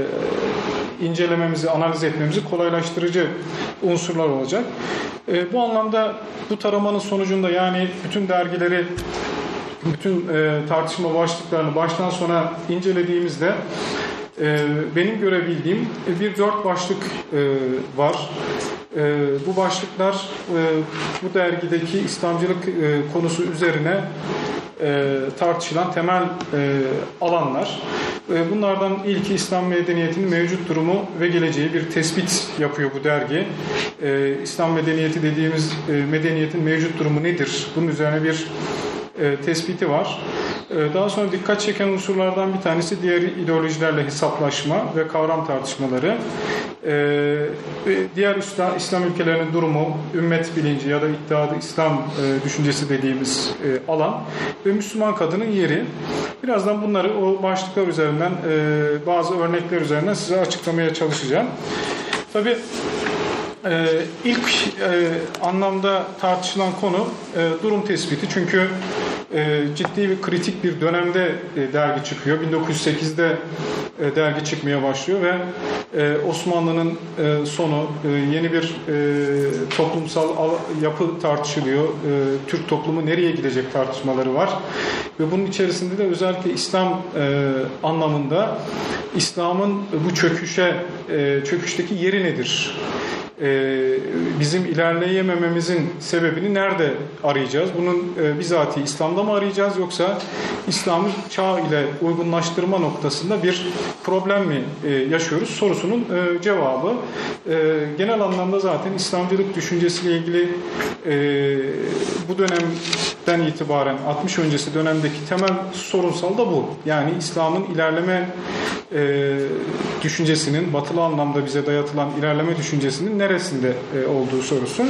incelememizi, analiz etmemizi kolaylaştırıcı unsurlar olacak. E, bu anlamda bu taramanın sonucunda yani bütün dergileri bütün e, tartışma başlıklarını baştan sona incelediğimizde e, benim görebildiğim bir dört başlık e, var. E, bu başlıklar e, bu dergideki İslamcılık e, konusu üzerine e, tartışılan temel e, alanlar. E, bunlardan ilki İslam medeniyetinin mevcut durumu ve geleceği bir tespit yapıyor bu dergi. E, İslam medeniyeti dediğimiz e, medeniyetin mevcut durumu nedir? Bunun üzerine bir e, tespiti var. E, daha sonra dikkat çeken unsurlardan bir tanesi diğer ideolojilerle hesaplaşma ve kavram tartışmaları. E, diğer İslam, İslam ülkelerinin durumu, ümmet bilinci ya da iddiadı İslam e, düşüncesi dediğimiz e, alan ve Müslüman kadının yeri. Birazdan bunları o başlıklar üzerinden, e, bazı örnekler üzerinden size açıklamaya çalışacağım. Tabii ee, ilk e, anlamda tartışılan konu e, durum tespiti. Çünkü e, ciddi bir kritik bir dönemde e, dergi çıkıyor. 1908'de e, dergi çıkmaya başlıyor ve e, Osmanlı'nın sonu yeni bir toplumsal yapı tartışılıyor. Türk toplumu nereye gidecek tartışmaları var. Ve bunun içerisinde de özellikle İslam anlamında İslam'ın bu çöküşe çöküşteki yeri nedir? bizim ilerleyemememizin sebebini nerede arayacağız? Bunun e, bizatihi İslam'da mı arayacağız yoksa İslam'ı çağ ile uygunlaştırma noktasında bir problem mi e, yaşıyoruz? Sorusunun e, cevabı e, genel anlamda zaten İslamcılık düşüncesiyle ilgili e, bu dönemden itibaren 60 öncesi dönemdeki temel sorunsal da bu. Yani İslam'ın ilerleme e, düşüncesinin batılı anlamda bize dayatılan ilerleme düşüncesinin neresinde e, olduğu sorusu.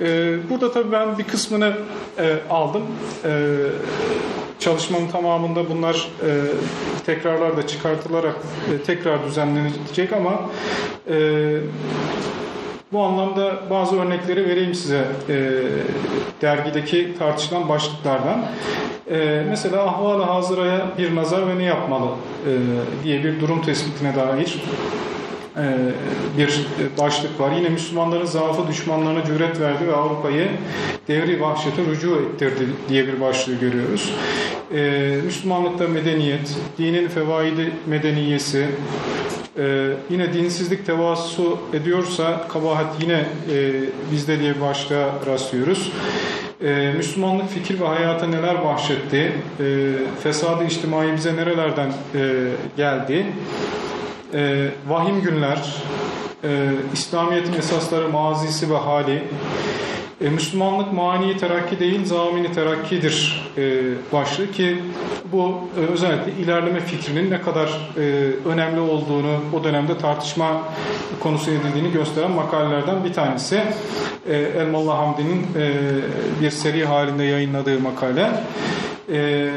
E, burada tabii ben bir kısmını e, aldım. E, çalışmanın tamamında bunlar e, tekrarlar da çıkartılarak e, tekrar düzenlenecek ama e, bu anlamda bazı örnekleri vereyim size dergideki tartışılan başlıklardan. Mesela ahval-ı hazıraya bir nazar ve ne yapmalı diye bir durum tespitine dair bir başlık var. Yine Müslümanların zaafı düşmanlarına cüret verdi ve Avrupa'yı devri vahşete rücu ettirdi diye bir başlığı görüyoruz. E, Müslümanlıkta medeniyet, dinin fevaidi medeniyesi, ee, yine dinsizlik tevasu ediyorsa kabahat yine e, bizde diye başta rastlıyoruz. Ee, Müslümanlık fikir ve hayata neler bahşetti? Ee, fesadı içtimai bize nerelerden e, geldi? Ee, vahim günler, e, İslamiyet'in esasları, mazisi ve hali, e, Müslümanlık mani terakki değil, zamini terakkidir e, başlığı ki bu e, özellikle ilerleme fikrinin ne kadar e, önemli olduğunu o dönemde tartışma konusu edildiğini gösteren makalelerden bir tanesi. E, Elmalı Hamdi'nin e, bir seri halinde yayınladığı makale. E,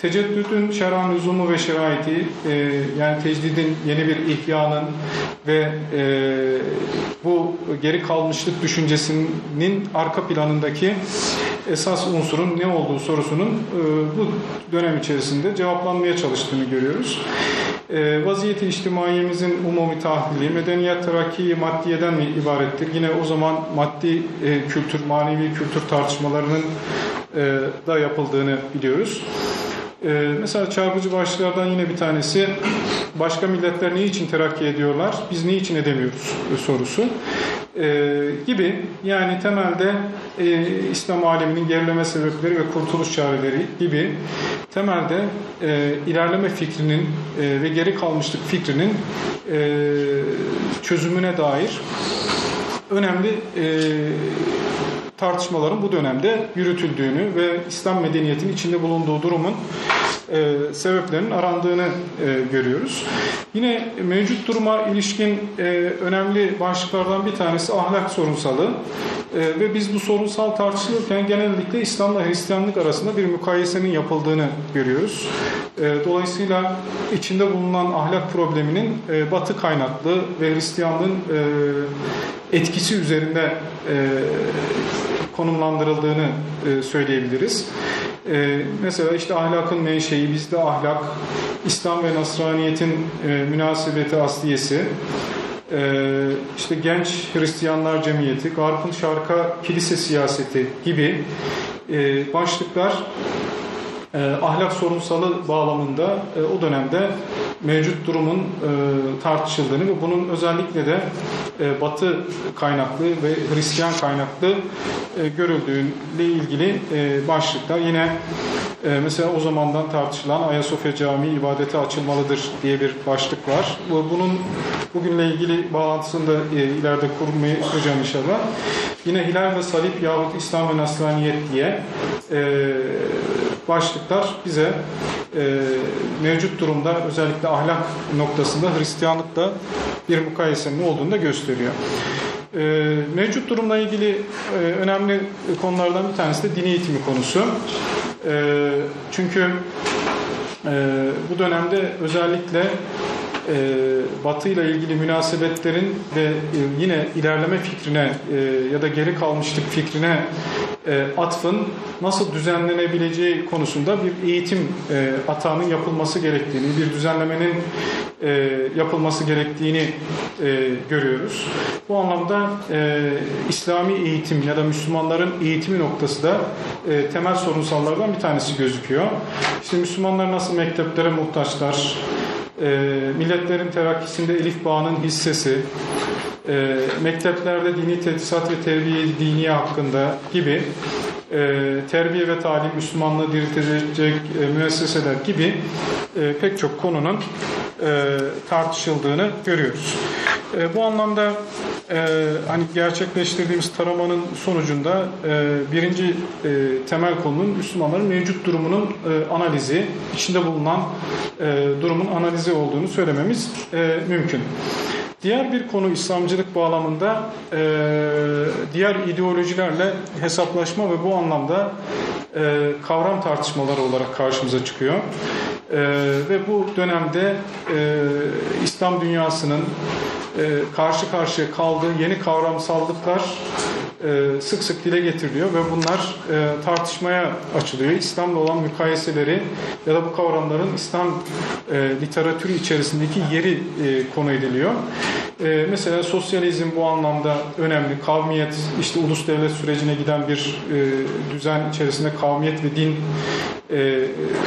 teceddüdün şer'an lüzumu ve şeraiti e, yani tecdidin yeni bir ihyanın ve e, bu geri kalmışlık düşüncesinin arka planındaki esas unsurun ne olduğu sorusunun e, bu dönem içerisinde cevaplanmaya çalıştığını görüyoruz. E, vaziyeti içtimaiyemizin umumi tahlili, medeniyet terakki maddiyeden mi ibarettir? Yine o zaman maddi e, kültür, manevi kültür tartışmalarının e, da yapıldığını biliyoruz. E, mesela çarpıcı başlıklardan yine bir tanesi başka milletler ne için terakki ediyorlar, biz ne için edemiyoruz sorusu e, gibi yani temelde e, İslam aleminin gerileme sebepleri ve kurtuluş çareleri gibi temelde e, ilerleme fikrinin e, ve geri kalmışlık fikrinin e, çözümüne dair önemli e, tartışmaların bu dönemde yürütüldüğünü ve İslam medeniyetinin içinde bulunduğu durumun e, sebeplerinin arandığını e, görüyoruz. Yine mevcut duruma ilişkin e, önemli başlıklardan bir tanesi ahlak sorunsalı e, ve biz bu sorunsal tartışılırken genellikle İslam'la Hristiyanlık arasında bir mukayesenin yapıldığını görüyoruz. E, dolayısıyla içinde bulunan ahlak probleminin e, batı kaynaklı ve Hristiyanlığın e, etkisi üzerinde e, konumlandırıldığını e, söyleyebiliriz. E, mesela işte ahlakın menşei, bizde ahlak, İslam ve Nasraniyetin e, münasebeti asliyesi, işte genç Hristiyanlar cemiyeti, Garp'ın şarka kilise siyaseti gibi başlıklar e, ahlak sorunsalı bağlamında e, o dönemde mevcut durumun e, tartışıldığını ve bunun özellikle de e, Batı kaynaklı ve Hristiyan kaynaklı görüldüğüyle ilgili e, başlıklar. Yine mesela o zamandan tartışılan Ayasofya Camii ibadete açılmalıdır diye bir başlık var. Bu, bunun bugünle ilgili bağlantısını da ileride kurmayı hocam inşallah. Yine Hilal ve Salip yahut İslam ve Nasraniyet diye e, başlıklar bize e, mevcut durumda özellikle ahlak noktasında Hristiyanlıkla bir mukayesenin olduğunu da gösteriyor. E, mevcut durumla ilgili e, önemli konulardan bir tanesi de din eğitimi konusu. E, çünkü e, bu dönemde özellikle e, Batı ile ilgili münasebetlerin ve e, yine ilerleme fikrine e, ya da geri kalmışlık fikrine e, atfın nasıl düzenlenebileceği konusunda bir eğitim e, atağının yapılması gerektiğini, bir düzenlemenin e, yapılması gerektiğini e, görüyoruz. Bu anlamda e, İslami eğitim ya da Müslümanların eğitimi noktası da e, temel sorunsallardan bir tanesi gözüküyor. İşte Müslümanlar nasıl mekteplere muhtaçlar, milletlerin terakkisinde Elif Bağ'ın hissesi, e, mekteplerde dini tedrisat ve terbiye dini hakkında gibi e, terbiye ve talim, Müslümanlığı diriltecek e, müesseseler gibi e, pek çok konunun e, tartışıldığını görüyoruz. E, bu anlamda e, hani gerçekleştirdiğimiz taramanın sonucunda e, birinci e, temel konunun Müslümanların mevcut durumunun e, analizi, içinde bulunan e, durumun analizi olduğunu söylememiz e, mümkün. Diğer bir konu İslamcılık bağlamında e, diğer ideolojilerle hesaplaşma ve bu anlamda e, kavram tartışmaları olarak karşımıza çıkıyor. E, ve bu dönemde e, İslam dünyasının e, karşı karşıya kaldığı yeni kavramsallıklar e, sık sık dile getiriliyor ve bunlar e, tartışmaya açılıyor. İslam'la olan mukayeseleri ya da bu kavramların İslam e, literatürü içerisindeki yeri e, konu ediliyor. E, mesela sosyalizm bu anlamda önemli. Kavmiyet, işte ulus devlet sürecine giden bir e, düzen içerisinde kavmiyet ve din e,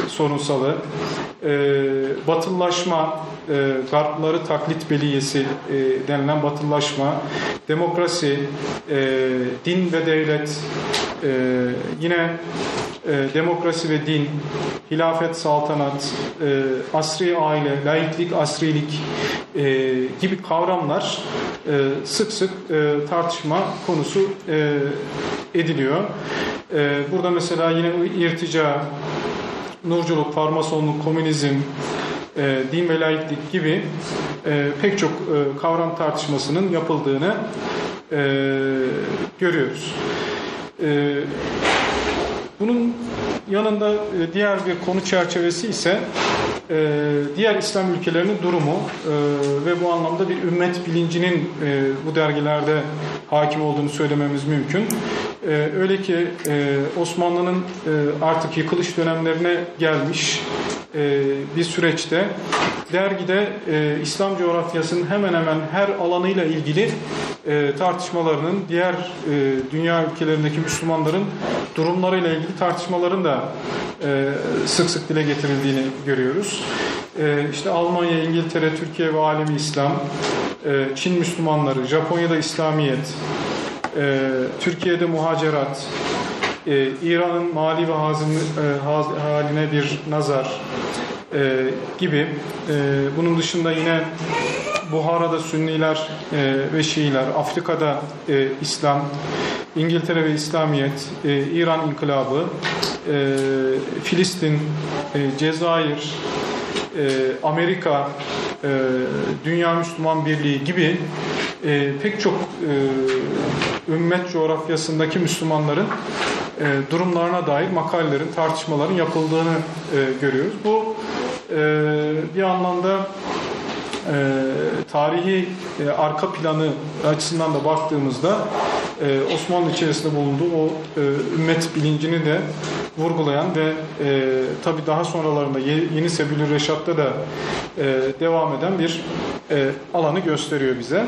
sorunsalı. E, batıllaşma, e, garpları taklit beliyesi e, denilen batıllaşma, demokrasi, e, din ve devlet, e, yine e, demokrasi ve din, hilafet, saltanat, e, asri aile, laiklik, asrilik e, gibi kavramlar e, sık sık e, tartışma konusu e, ediliyor. E, burada mesela yine irtica, nurculuk, farmasonluk, komünizm, e, din ve laiklik gibi e, pek çok e, kavram tartışmasının yapıldığını e, görüyoruz. E, bunun yanında e, diğer bir konu çerçevesi ise e, diğer İslam ülkelerinin durumu e, ve bu anlamda bir ümmet bilincinin bu dergilerde hakim olduğunu söylememiz mümkün. Öyle ki Osmanlı'nın artık yıkılış dönemlerine gelmiş bir süreçte dergide İslam coğrafyasının hemen hemen her alanıyla ilgili tartışmalarının diğer dünya ülkelerindeki Müslümanların durumlarıyla ilgili tartışmaların da sık sık dile getirildiğini görüyoruz. İşte Almanya, İngiltere, Türkiye ve alemi İslam, Çin Müslümanları, Japonya'da İslamiyet, Türkiye'de muhacerat, İran'ın mali ve hazin, haline bir nazar gibi. Bunun dışında yine Buhara'da Sünniler ve Şiiler, Afrika'da İslam, İngiltere ve İslamiyet, İran İnkılabı, Filistin, Cezayir, Amerika, Dünya Müslüman Birliği gibi pek çok ümmet coğrafyasındaki Müslümanların durumlarına dair makalelerin, tartışmaların yapıldığını görüyoruz. Bu bir anlamda tarihi arka planı açısından da baktığımızda e, Osmanlı içerisinde bulunduğu o e, ümmet bilincini de vurgulayan ve e, tabi daha sonralarında Yeni Sebilü Reşat'ta da e, devam eden bir e, alanı gösteriyor bize.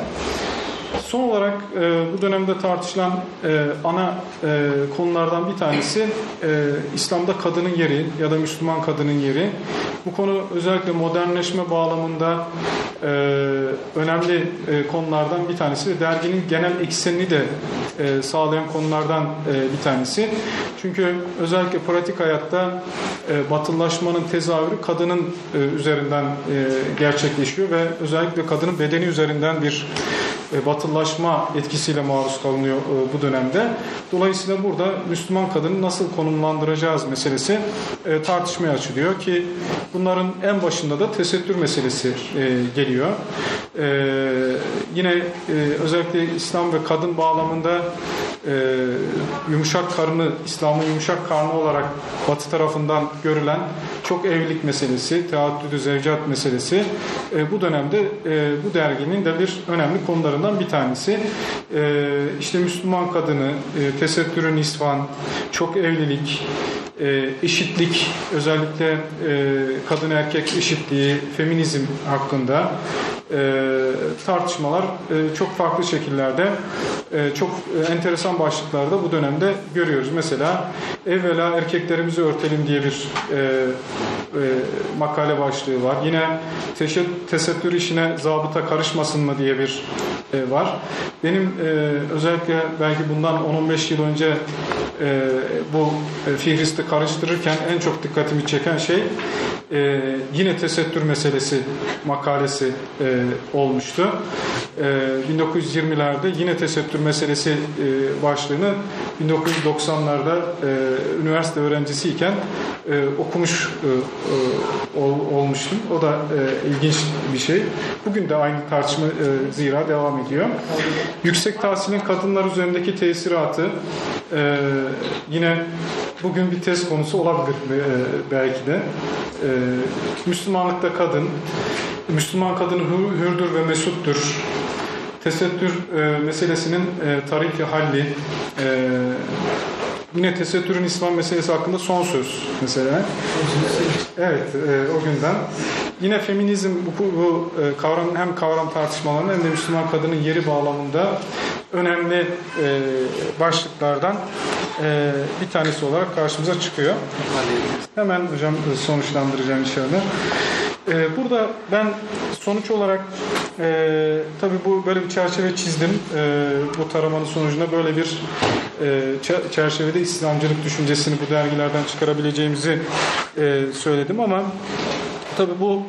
Son olarak e, bu dönemde tartışılan e, ana e, konulardan bir tanesi e, İslam'da kadının yeri ya da Müslüman kadının yeri. Bu konu özellikle modernleşme bağlamında e, önemli e, konulardan bir tanesi ve derginin genel eksenini de e, sağlayan konulardan e, bir tanesi. Çünkü özellikle pratik hayatta e, batılılaşmanın tezahürü kadının e, üzerinden e, gerçekleşiyor ve özellikle kadının bedeni üzerinden bir e, batılılaşma etkisiyle maruz kalınıyor e, bu dönemde. Dolayısıyla burada Müslüman kadını nasıl konumlandıracağız meselesi e, tartışmaya açılıyor ki bunların en başında da tesettür meselesi geliyor. Yine özellikle İslam ve kadın bağlamında yumuşak karnı, İslam'ın yumuşak karnı olarak batı tarafından görülen çok evlilik meselesi, teaddüdü zevcat meselesi bu dönemde bu derginin de bir önemli konularından bir tanesi. İşte Müslüman kadını, tesettürün isvan, çok evlilik, eşitlik, özellikle kadın erkek eşitliği, feminizm hakkında tartışmalar çok farklı şekillerde, çok enteresan başlıklarda bu dönemde görüyoruz. Mesela evvela erkeklerimizi örtelim diye bir makale başlığı var. Yine tesettür işine zabıta karışmasın mı diye bir var. Benim özellikle belki bundan 10-15 yıl önce bu fihristi karıştırırken en çok dikkatimi çeken şey e, yine tesettür meselesi makalesi e, olmuştu. E, 1920'lerde yine tesettür meselesi e, başlığını 1990'larda e, üniversite öğrencisiyken e, okumuş e, e, ol, olmuştum. O da e, ilginç bir şey. Bugün de aynı tartışma e, zira devam ediyor. Yüksek tahsilin kadınlar üzerindeki tesiratı e, yine bugün bir test konusu olabilir e, belki de. E, Müslümanlıkta kadın, Müslüman kadın hürdür ve mesuttur. Tesettür e, meselesinin tarihi halli, yine tesettürün İslam meselesi hakkında son söz mesela. Evet, e, o günden. Yine feminizm bu, bu e, kavram hem kavram tartışmalarının hem de Müslüman kadının yeri bağlamında önemli e, başlıklardan e, bir tanesi olarak karşımıza çıkıyor. Hemen hocam sonuçlandıracağım inşallah. E, burada ben sonuç olarak e, tabii bu böyle bir çerçeve çizdim. E, bu taramanın sonucunda böyle bir e, çerçevede İslamcılık düşüncesini bu dergilerden çıkarabileceğimizi e, söyledim ama tabii bu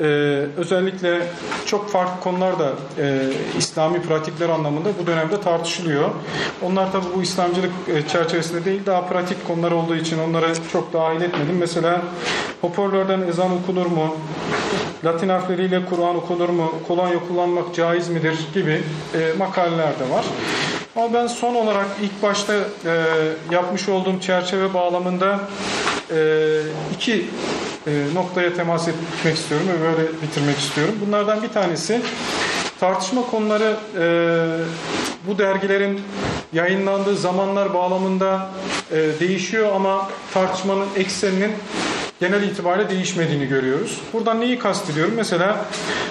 ee, özellikle çok farklı konular da e, İslami pratikler anlamında bu dönemde tartışılıyor. Onlar tabi bu İslamcılık e, çerçevesinde değil daha pratik konular olduğu için onları çok dahil etmedim. Mesela hoparlörden ezan okunur mu? Latin harfleriyle Kur'an okunur mu? Kolonya kullanmak caiz midir? gibi e, makaleler var. Ama ben son olarak ilk başta e, yapmış olduğum çerçeve bağlamında e, iki e, noktaya temas etmek istiyorum ve böyle bitirmek istiyorum. Bunlardan bir tanesi tartışma konuları e, bu dergilerin yayınlandığı zamanlar bağlamında e, değişiyor ama tartışmanın ekseninin genel itibariyle değişmediğini görüyoruz. Buradan neyi kastediyorum? Mesela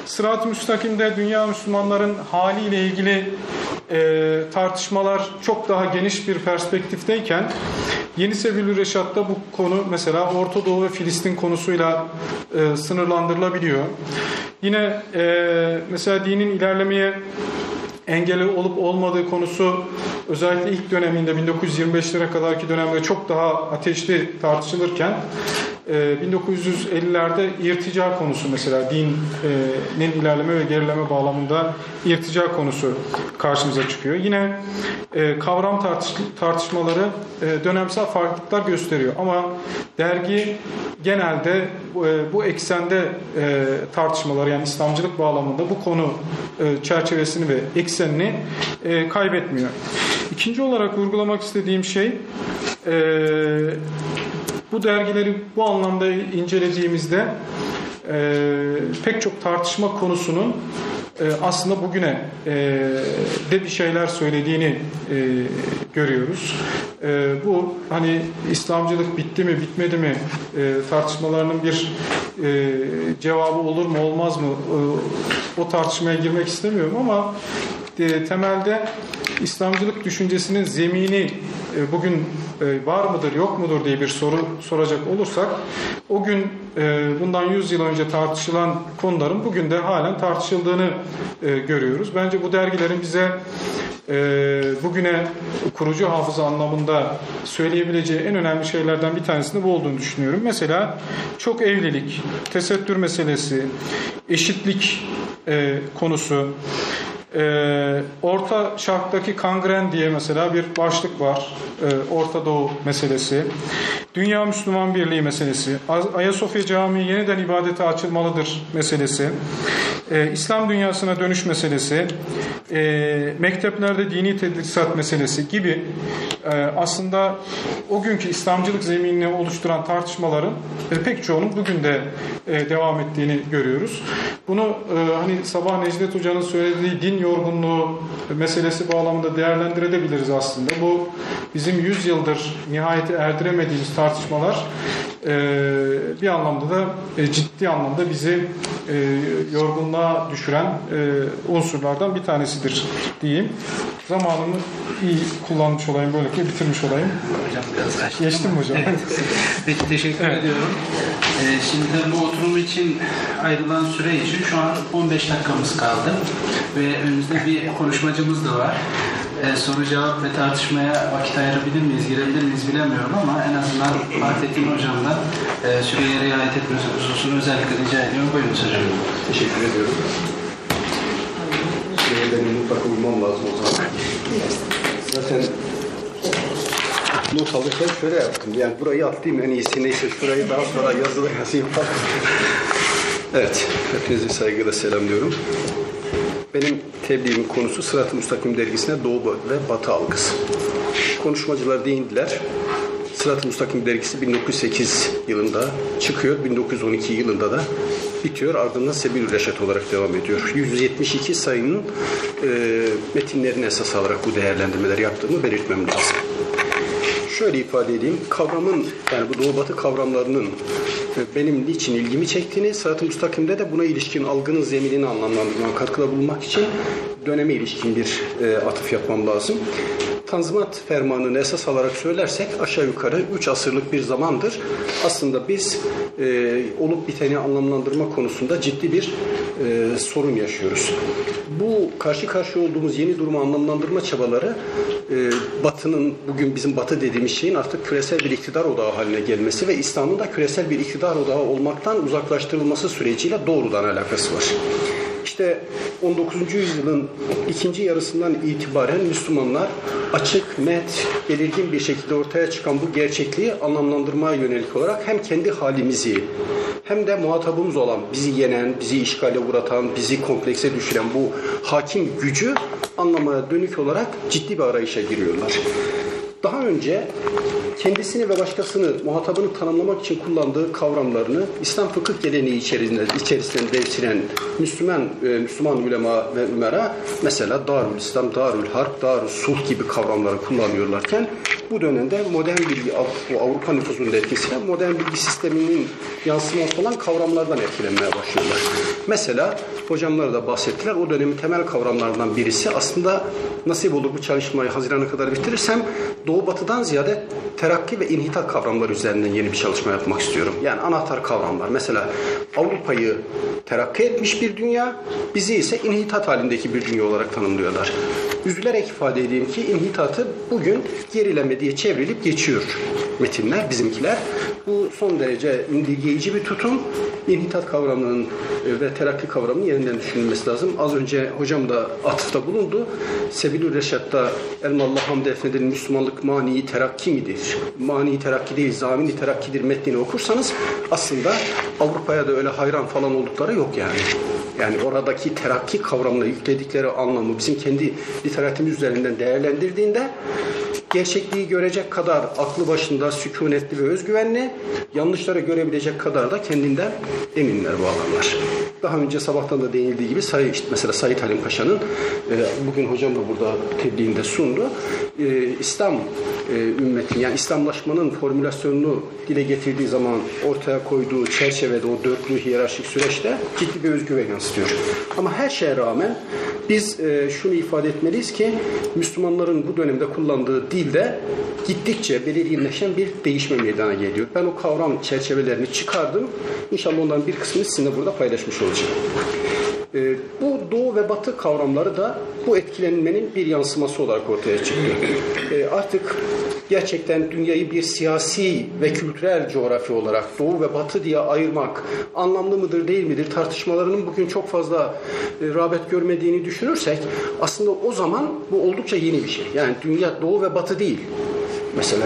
Sırat-ı Müstakim'de dünya Müslümanların haliyle ilgili e, tartışmalar çok daha geniş bir perspektifteyken Yeni Sebil Reşat'ta bu konu mesela Orta Doğu ve Filistin konusuyla e, sınırlandırılabiliyor. Yine e, mesela dinin ilerlemeye engeli olup olmadığı konusu özellikle ilk döneminde 1925'lere kadarki dönemde çok daha ateşli tartışılırken 1950'lerde ee, irtica konusu mesela dinin ilerleme ve gerileme bağlamında irtica konusu karşımıza çıkıyor. Yine e, kavram tartışmaları e, dönemsel farklılıklar gösteriyor ama dergi genelde e, bu eksende tartışmaları yani İslamcılık bağlamında bu konu çerçevesini ve eksenini kaybetmiyor. İkinci olarak vurgulamak istediğim şey bu dergileri bu anlamda incelediğimizde e, pek çok tartışma konusunun e, aslında bugüne e, de bir şeyler söylediğini e, görüyoruz. E, bu hani İslamcılık bitti mi bitmedi mi e, tartışmalarının bir e, cevabı olur mu olmaz mı e, o tartışmaya girmek istemiyorum ama e, temelde İslamcılık düşüncesinin zemini e, bugün e, var mıdır yok mudur diye bir soru soracak olursak o gün bundan 100 yıl önce tartışılan konuların bugün de halen tartışıldığını görüyoruz. Bence bu dergilerin bize bugüne kurucu hafıza anlamında söyleyebileceği en önemli şeylerden bir tanesinde bu olduğunu düşünüyorum. Mesela çok evlilik, tesettür meselesi, eşitlik konusu, ee, Orta Şark'taki kangren diye mesela bir başlık var. Ee, Orta Doğu meselesi. Dünya Müslüman Birliği meselesi. Ayasofya Camii yeniden ibadete açılmalıdır meselesi. Ee, İslam dünyasına dönüş meselesi. Ee, mekteplerde dini tedrisat meselesi gibi e, aslında o günkü İslamcılık zeminini oluşturan tartışmaların e, pek çoğunun bugün de e, devam ettiğini görüyoruz. Bunu e, hani sabah Necdet Hoca'nın söylediği din yorgunluğu meselesi bağlamında değerlendirebiliriz aslında. Bu bizim 100 yıldır nihayeti erdiremediğimiz tartışmalar e, bir anlamda da e, ciddi anlamda bizi e, yorgunluğa düşüren unsurlardan bir tanesidir diyeyim. Zamanımı iyi kullanmış olayım, böylelikle bitirmiş olayım. Hocam biraz açtım. Geçtim mi hocam? Peki teşekkür evet. ediyorum. Ee, şimdi bu oturum için ayrılan süre için şu an 15 dakikamız kaldı. Ve önümüzde bir konuşmacımız da var. Ee, soru cevap ve tartışmaya vakit ayırabilir miyiz, girebilir miyiz bilemiyorum ama en azından Fahrettin Hocam'dan e, süreye riayet etmesi hususunu özellikle rica ediyorum. Buyurun hocam. Teşekkür ediyorum. Şuraya benim mutlaka uymam lazım o zaman. Zaten not alırken şöyle yaptım. Yani burayı atlayayım en iyisi neyse şurayı daha sonra yazılı yazayım evet, hepinizi saygıyla selamlıyorum. Benim tebliğimin konusu Sırat-ı Müstakim dergisine Doğu ve Batı algısı. Konuşmacılar değindiler. Sırat-ı Müstakim dergisi 1908 yılında çıkıyor. 1912 yılında da bitiyor. Ardından Sebil Reşet olarak devam ediyor. 172 sayının e, metinlerini esas alarak bu değerlendirmeler yaptığımı belirtmem lazım. Şöyle ifade edeyim. Kavramın yani bu Doğu Batı kavramlarının benim niçin ilgimi çektiğini, Sırat-ı Müstakim'de de buna ilişkin algının zeminini anlamlandırmaya katkıda bulunmak için döneme ilişkin bir e, atıf yapmam lazım. Tanzimat fermanını esas alarak söylersek aşağı yukarı 3 asırlık bir zamandır aslında biz e, olup biteni anlamlandırma konusunda ciddi bir e, sorun yaşıyoruz. Bu karşı karşıya olduğumuz yeni durumu anlamlandırma çabaları e, Batı'nın bugün bizim Batı dediğimiz şeyin artık küresel bir iktidar odağı haline gelmesi ve İslam'ın da küresel bir iktidar odağı olmaktan uzaklaştırılması süreciyle doğrudan alakası var. İşte 19. yüzyılın ikinci yarısından itibaren Müslümanlar açık, net, belirgin bir şekilde ortaya çıkan bu gerçekliği anlamlandırmaya yönelik olarak hem kendi halimizi hem de muhatabımız olan bizi yenen, bizi işgale uğratan, bizi komplekse düşüren bu hakim gücü anlamaya dönük olarak ciddi bir arayışa giriyorlar. Daha önce kendisini ve başkasını muhatabını tanımlamak için kullandığı kavramlarını İslam fıkıh geleneği içerisinde, içerisinde devşiren Müslüman e, Müslüman ulema ve ümera mesela Darül İslam, Darül Harp, Darül Sulh gibi kavramları kullanıyorlarken bu dönemde modern bilgi, Avrupa nüfusunun etkisiyle modern bilgi sisteminin yansıması olan kavramlardan etkilenmeye başlıyorlar. Mesela hocamlar da bahsettiler. O dönemin temel kavramlarından birisi aslında nasip olur bu çalışmayı Haziran'a kadar bitirirsem Doğu Batı'dan ziyade terakki ve inhitat kavramları üzerinden yeni bir çalışma yapmak istiyorum. Yani anahtar kavramlar. Mesela Avrupa'yı terakki etmiş bir dünya, bizi ise inhitat halindeki bir dünya olarak tanımlıyorlar. Üzülerek ifade edeyim ki inhitatı bugün gerileme diye çevrilip geçiyor metinler, bizimkiler. Bu son derece indirgeyici bir tutum. İnhitat kavramının e, ve terakki kavramının yeniden düşünülmesi lazım. Az önce hocam da atıfta bulundu. Sebilü Reşat'ta Elmallah Hamd Efendi'nin Müslümanlık mani terakki midir? Mani terakki değil, zamini terakkidir metnini okursanız aslında Avrupa'ya da öyle hayran falan oldukları yok yani. Yani oradaki terakki kavramına yükledikleri anlamı bizim kendi literatürümüz üzerinden değerlendirdiğinde gerçekliği görecek kadar aklı başında sükunetli ve özgüvenli, yanlışları görebilecek kadar da kendinden eminler bu alanlar. Daha önce sabahtan da değinildiği gibi Say, işte mesela Said Halim Paşa'nın e, bugün hocam da burada tebliğinde sundu. E, İslam e, ümmetin yani İslamlaşmanın formülasyonunu dile getirdiği zaman ortaya koyduğu çerçevede o dörtlü hiyerarşik süreçte ciddi bir özgüven yansıtıyor. Ama her şeye rağmen biz e, şunu ifade etmeliyiz ki Müslümanların bu dönemde kullandığı dilde gittikçe belirginleşen bir değişme meydana geliyor. Ben o kavram çerçevelerini çıkardım. İnşallah onların bir kısmını sizinle burada paylaşmış olacağım. E, bu doğu ve batı kavramları da bu etkilenmenin bir yansıması olarak ortaya çıktı. E, artık gerçekten dünyayı bir siyasi ve kültürel coğrafya olarak doğu ve batı diye ayırmak anlamlı mıdır değil midir tartışmalarının bugün çok fazla e, rağbet görmediğini düşünürsek aslında o zaman bu oldukça yeni bir şey. Yani dünya doğu ve batı değil. Mesela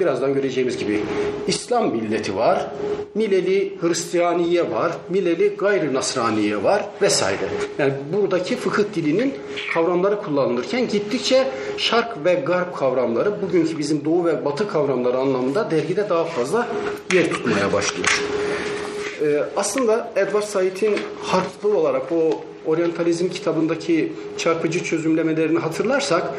birazdan göreceğimiz gibi İslam milleti var, Mileli Hristiyaniye var, Mileli Gayri Nasraniye var vesaire. Yani buradaki fıkıh dilinin kavramları kullanılırken gittikçe şark ve garp kavramları bugünkü bizim doğu ve batı kavramları anlamında dergide daha fazla yer tutmaya başlıyor. Ee, aslında Edward Said'in harflı olarak o oryantalizm kitabındaki çarpıcı çözümlemelerini hatırlarsak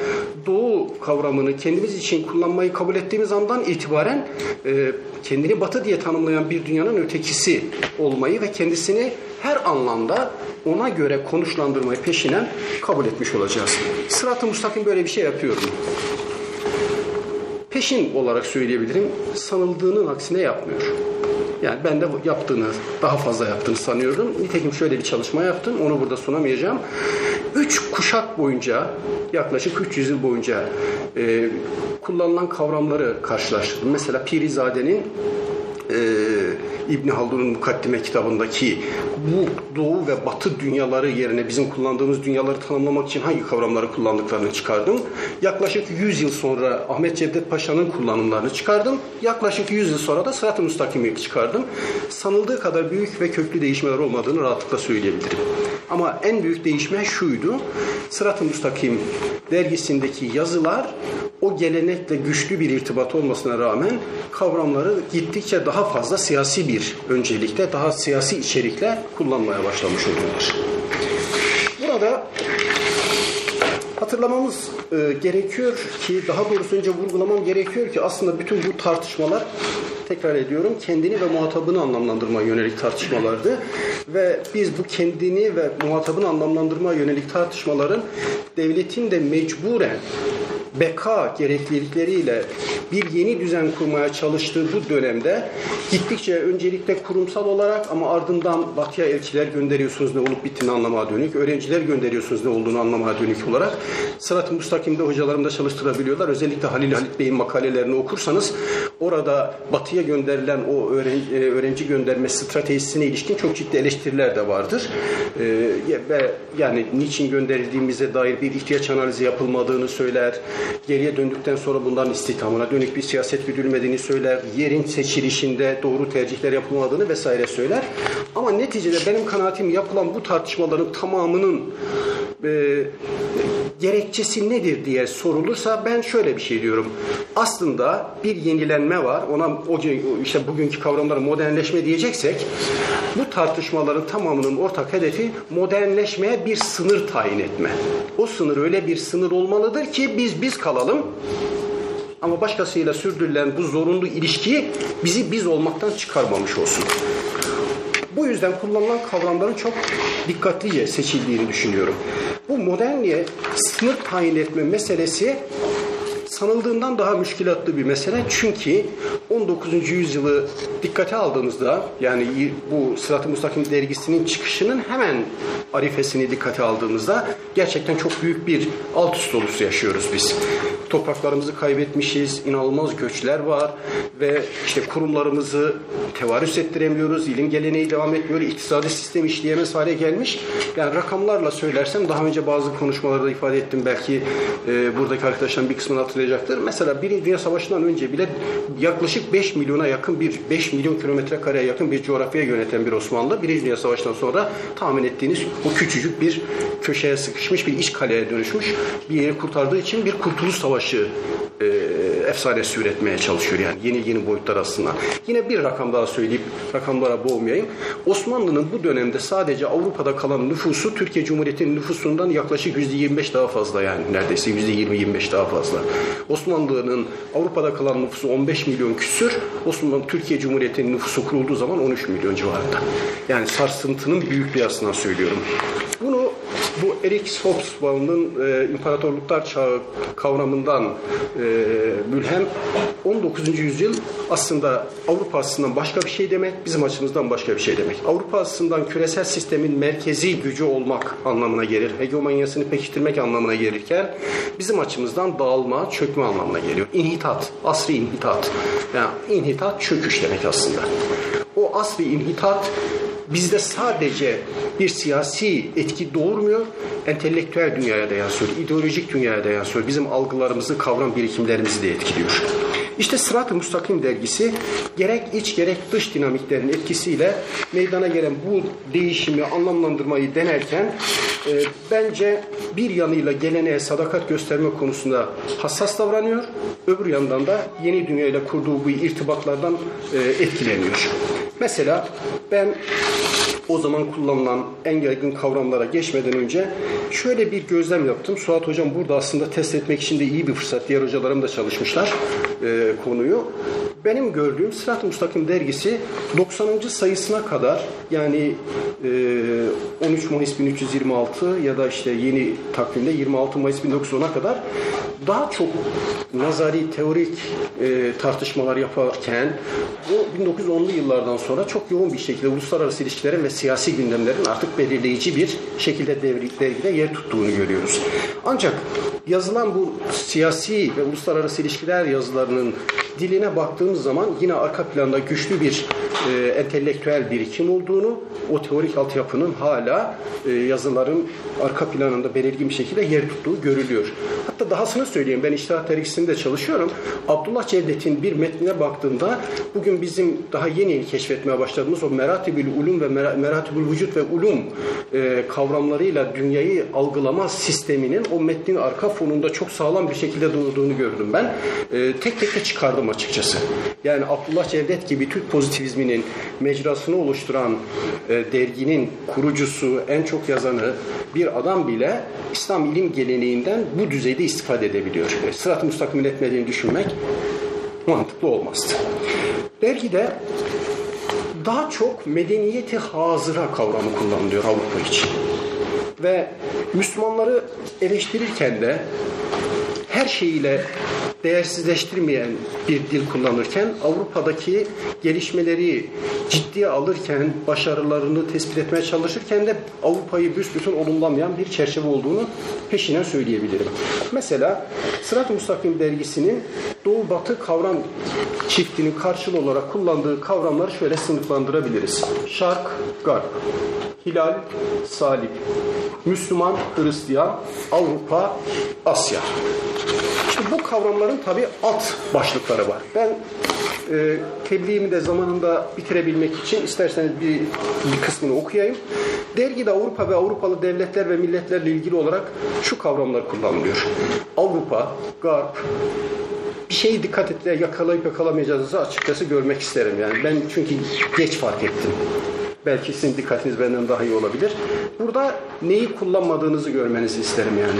doğu kavramını kendimiz için kullanmayı kabul ettiğimiz andan itibaren e, kendini batı diye tanımlayan bir dünyanın ötekisi olmayı ve kendisini her anlamda ona göre konuşlandırmayı peşinen kabul etmiş olacağız. Sırat-ı Mustakim böyle bir şey yapıyor mu? Peşin olarak söyleyebilirim. Sanıldığının aksine yapmıyor. Yani ben de yaptığını, daha fazla yaptığını sanıyorum. Nitekim şöyle bir çalışma yaptım. Onu burada sunamayacağım. Üç kuşak boyunca, yaklaşık 300 yıl boyunca e, kullanılan kavramları karşılaştırdım. Mesela Pirizade'nin e, İbni Haldun'un Mukaddime kitabındaki bu doğu ve batı dünyaları yerine bizim kullandığımız dünyaları tanımlamak için hangi kavramları kullandıklarını çıkardım. Yaklaşık 100 yıl sonra Ahmet Cevdet Paşa'nın kullanımlarını çıkardım. Yaklaşık 100 yıl sonra da Sırat-ı Müstakim'i çıkardım. Sanıldığı kadar büyük ve köklü değişmeler olmadığını rahatlıkla söyleyebilirim. Ama en büyük değişme şuydu. Sırat-ı Müstakim dergisindeki yazılar o gelenekle güçlü bir irtibat olmasına rağmen kavramları gittikçe daha fazla siyasi bir öncelikle, daha siyasi içerikle kullanmaya başlamış oluyorlar. Burada hatırlamamız e, gerekiyor ki, daha doğrusu önce vurgulamam gerekiyor ki aslında bütün bu tartışmalar tekrar ediyorum kendini ve muhatabını anlamlandırma yönelik tartışmalardı. Ve biz bu kendini ve muhatabını anlamlandırma yönelik tartışmaların devletin de mecburen beka gereklilikleriyle bir yeni düzen kurmaya çalıştığı bu dönemde gittikçe öncelikle kurumsal olarak ama ardından batıya elçiler gönderiyorsunuz ne olup bittiğini anlamaya dönük, öğrenciler gönderiyorsunuz ne olduğunu anlamaya dönük olarak Sırat-ı Müstakim'de hocalarım da çalıştırabiliyorlar. Özellikle Halil Halit Bey'in makalelerini okursanız orada batıya gönderilen o öğrenci, e, öğrenci gönderme stratejisine ilişkin çok ciddi eleştiriler de vardır. Ee, ve yani niçin gönderildiğimize dair bir ihtiyaç analizi yapılmadığını söyler geriye döndükten sonra bunların istihdamına dönük bir siyaset güdülmediğini söyler, yerin seçilişinde doğru tercihler yapılmadığını vesaire söyler. Ama neticede benim kanaatim yapılan bu tartışmaların tamamının e, gerekçesi nedir diye sorulursa ben şöyle bir şey diyorum. Aslında bir yenilenme var. Ona o işte bugünkü kavramlara modernleşme diyeceksek bu tartışmaların tamamının ortak hedefi modernleşmeye bir sınır tayin etme. O sınır öyle bir sınır olmalıdır ki biz biz kalalım. Ama başkasıyla sürdürülen bu zorunlu ilişkiyi bizi biz olmaktan çıkarmamış olsun. Bu yüzden kullanılan kavramların çok dikkatlice seçildiğini düşünüyorum. Bu modernliğe sınır tayin etme meselesi sanıldığından daha müşkilatlı bir mesele. Çünkü 19. yüzyılı dikkate aldığımızda yani bu Sırat-ı Mustakim dergisinin çıkışının hemen arifesini dikkate aldığımızda gerçekten çok büyük bir alt üst dolusu yaşıyoruz biz. Topraklarımızı kaybetmişiz, inanılmaz göçler var ve işte kurumlarımızı tevarüs ettiremiyoruz, ilim geleneği devam etmiyor, iktisadi sistem işleyemez hale gelmiş. Yani rakamlarla söylersem daha önce bazı konuşmalarda ifade ettim belki e, buradaki arkadaşların bir kısmını hatırlayacaktır. Mesela Birinci Dünya Savaşı'ndan önce bile yaklaşık 5 milyona yakın bir 5 milyon kilometre kareye yakın bir coğrafyaya yöneten bir Osmanlı Birinci Dünya Savaşı'ndan sonra tahmin ettiğiniz o küçücük bir köşeye sıkışmış bir iç kaleye dönüşmüş bir yeri kurtardığı için bir kurtuluş savaşı savaşı e, efsanesi üretmeye çalışıyor yani yeni yeni boyutlar aslında. Yine bir rakam daha söyleyip rakamlara boğmayayım. Osmanlı'nın bu dönemde sadece Avrupa'da kalan nüfusu Türkiye Cumhuriyeti'nin nüfusundan yaklaşık %25 daha fazla yani neredeyse %20-25 daha fazla. Osmanlı'nın Avrupa'da kalan nüfusu 15 milyon küsür. Osmanlı Türkiye Cumhuriyeti'nin nüfusu kurulduğu zaman 13 milyon civarında. Yani sarsıntının büyük bir aslında söylüyorum. Bunu bu Erik Hobsbawm'ın e, imparatorluklar çağı kavramından e, mülhem 19. yüzyıl aslında Avrupa açısından başka bir şey demek, bizim açımızdan başka bir şey demek. Avrupa açısından küresel sistemin merkezi gücü olmak anlamına gelir, hegemonyasını pekiştirmek anlamına gelirken bizim açımızdan dağılma, çökme anlamına geliyor. İnhitat, asri inhitat. Yani inhitat çöküş demek aslında. O asri inhitat bizde sadece bir siyasi etki doğurmuyor, entelektüel dünyaya da yansıyor, ideolojik dünyaya da yansıyor. Bizim algılarımızı, kavram birikimlerimizi de etkiliyor. İşte Sırat-ı Mustakim dergisi gerek iç gerek dış dinamiklerin etkisiyle meydana gelen bu değişimi anlamlandırmayı denerken e, bence bir yanıyla geleneğe sadakat gösterme konusunda hassas davranıyor, öbür yandan da yeni dünyayla kurduğu bu irtibatlardan e, etkileniyor. Mesela ben o zaman kullanılan en yaygın kavramlara geçmeden önce şöyle bir gözlem yaptım. Suat Hocam burada aslında test etmek için de iyi bir fırsat. Diğer hocalarım da çalışmışlar e, konuyu. Benim gördüğüm Sırat-ı Müstakim dergisi 90. sayısına kadar yani e, 13 Mayıs 1326 ya da işte yeni takvimde 26 Mayıs 1910'a kadar daha çok nazari, teorik e, tartışmalar yaparken bu 1910'lu yıllardan sonra çok yoğun bir şekilde uluslararası ilişkilerin ve siyasi gündemlerin artık belirleyici bir şekilde dergide yer tuttuğunu görüyoruz. Ancak yazılan bu siyasi ve uluslararası ilişkiler yazılarının diline baktığımız zaman yine arka planda güçlü bir e, entelektüel birikim olduğunu, o teorik altyapının hala e, yazıların arka planında belirgin bir şekilde yer tuttuğu görülüyor. Hatta dahasını söyleyeyim, ben İştihat Dergisi'nde çalışıyorum. Abdullah Cevdet'in bir metnine baktığımda bugün bizim daha yeni yeni keşfetmeye başladığımız o meratibül ulum ve meratibül vücut ve ulum e, kavramlarıyla dünyayı algılama sisteminin o metnin arka fonunda çok sağlam bir şekilde durduğunu gördüm ben. E, tek tek de çıkardım açıkçası. Yani Abdullah Cevdet gibi Türk pozitivizminin mecrasını oluşturan e, derginin kurucusu, en çok yazanı bir adam bile İslam ilim geleneğinden bu düzeyde istifade edebiliyor. E, Sırat-ı müstakimin etmediğini düşünmek mantıklı olmazdı. Dergide daha çok medeniyeti hazıra kavramı kullanılıyor Avrupa için. Ve Müslümanları eleştirirken de her şeyiyle değersizleştirmeyen bir dil kullanırken Avrupa'daki gelişmeleri ciddiye alırken, başarılarını tespit etmeye çalışırken de Avrupa'yı büsbütün olumlamayan bir çerçeve olduğunu peşinen söyleyebilirim. Mesela Sırat-ı Müstakim dergisinin Doğu Batı kavram çiftinin karşılığı olarak kullandığı kavramları şöyle sınıflandırabiliriz. Şark, Garp, Hilal, Salip, Müslüman, Hristiyan, Avrupa, Asya. Şimdi bu kavramların tabi alt başlıkları var. Ben e, tebliğimi de zamanında bitirebilmek için isterseniz bir, bir kısmını okuyayım. Dergide Avrupa ve Avrupalı devletler ve milletlerle ilgili olarak şu kavramlar kullanılıyor. Avrupa, Garp, bir şeyi dikkat etle yakalayıp yakalamayacağınızı açıkçası görmek isterim. Yani ben çünkü geç fark ettim. Belki sizin dikkatiniz benden daha iyi olabilir. Burada neyi kullanmadığınızı görmenizi isterim yani.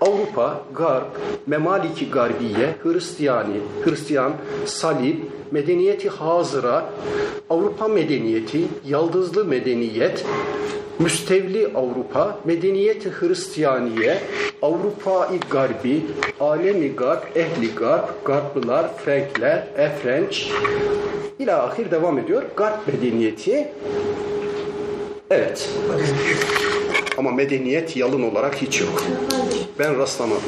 Avrupa, Garp, Memaliki Garbiye, Hristiyani, Hristiyan, Salib, Medeniyeti Hazıra, Avrupa medeniyeti, Yaldızlı medeniyet, Müstevli Avrupa, Medeniyeti Hristiyaniye, Avrupa-i Garbi, Alemi Garp, Ehli Garp, Garplılar, Frenkler, Efrenç, ila ahir devam ediyor. Garp medeniyeti evet. Ama medeniyet yalın olarak hiç yok. Ben rastlamadım.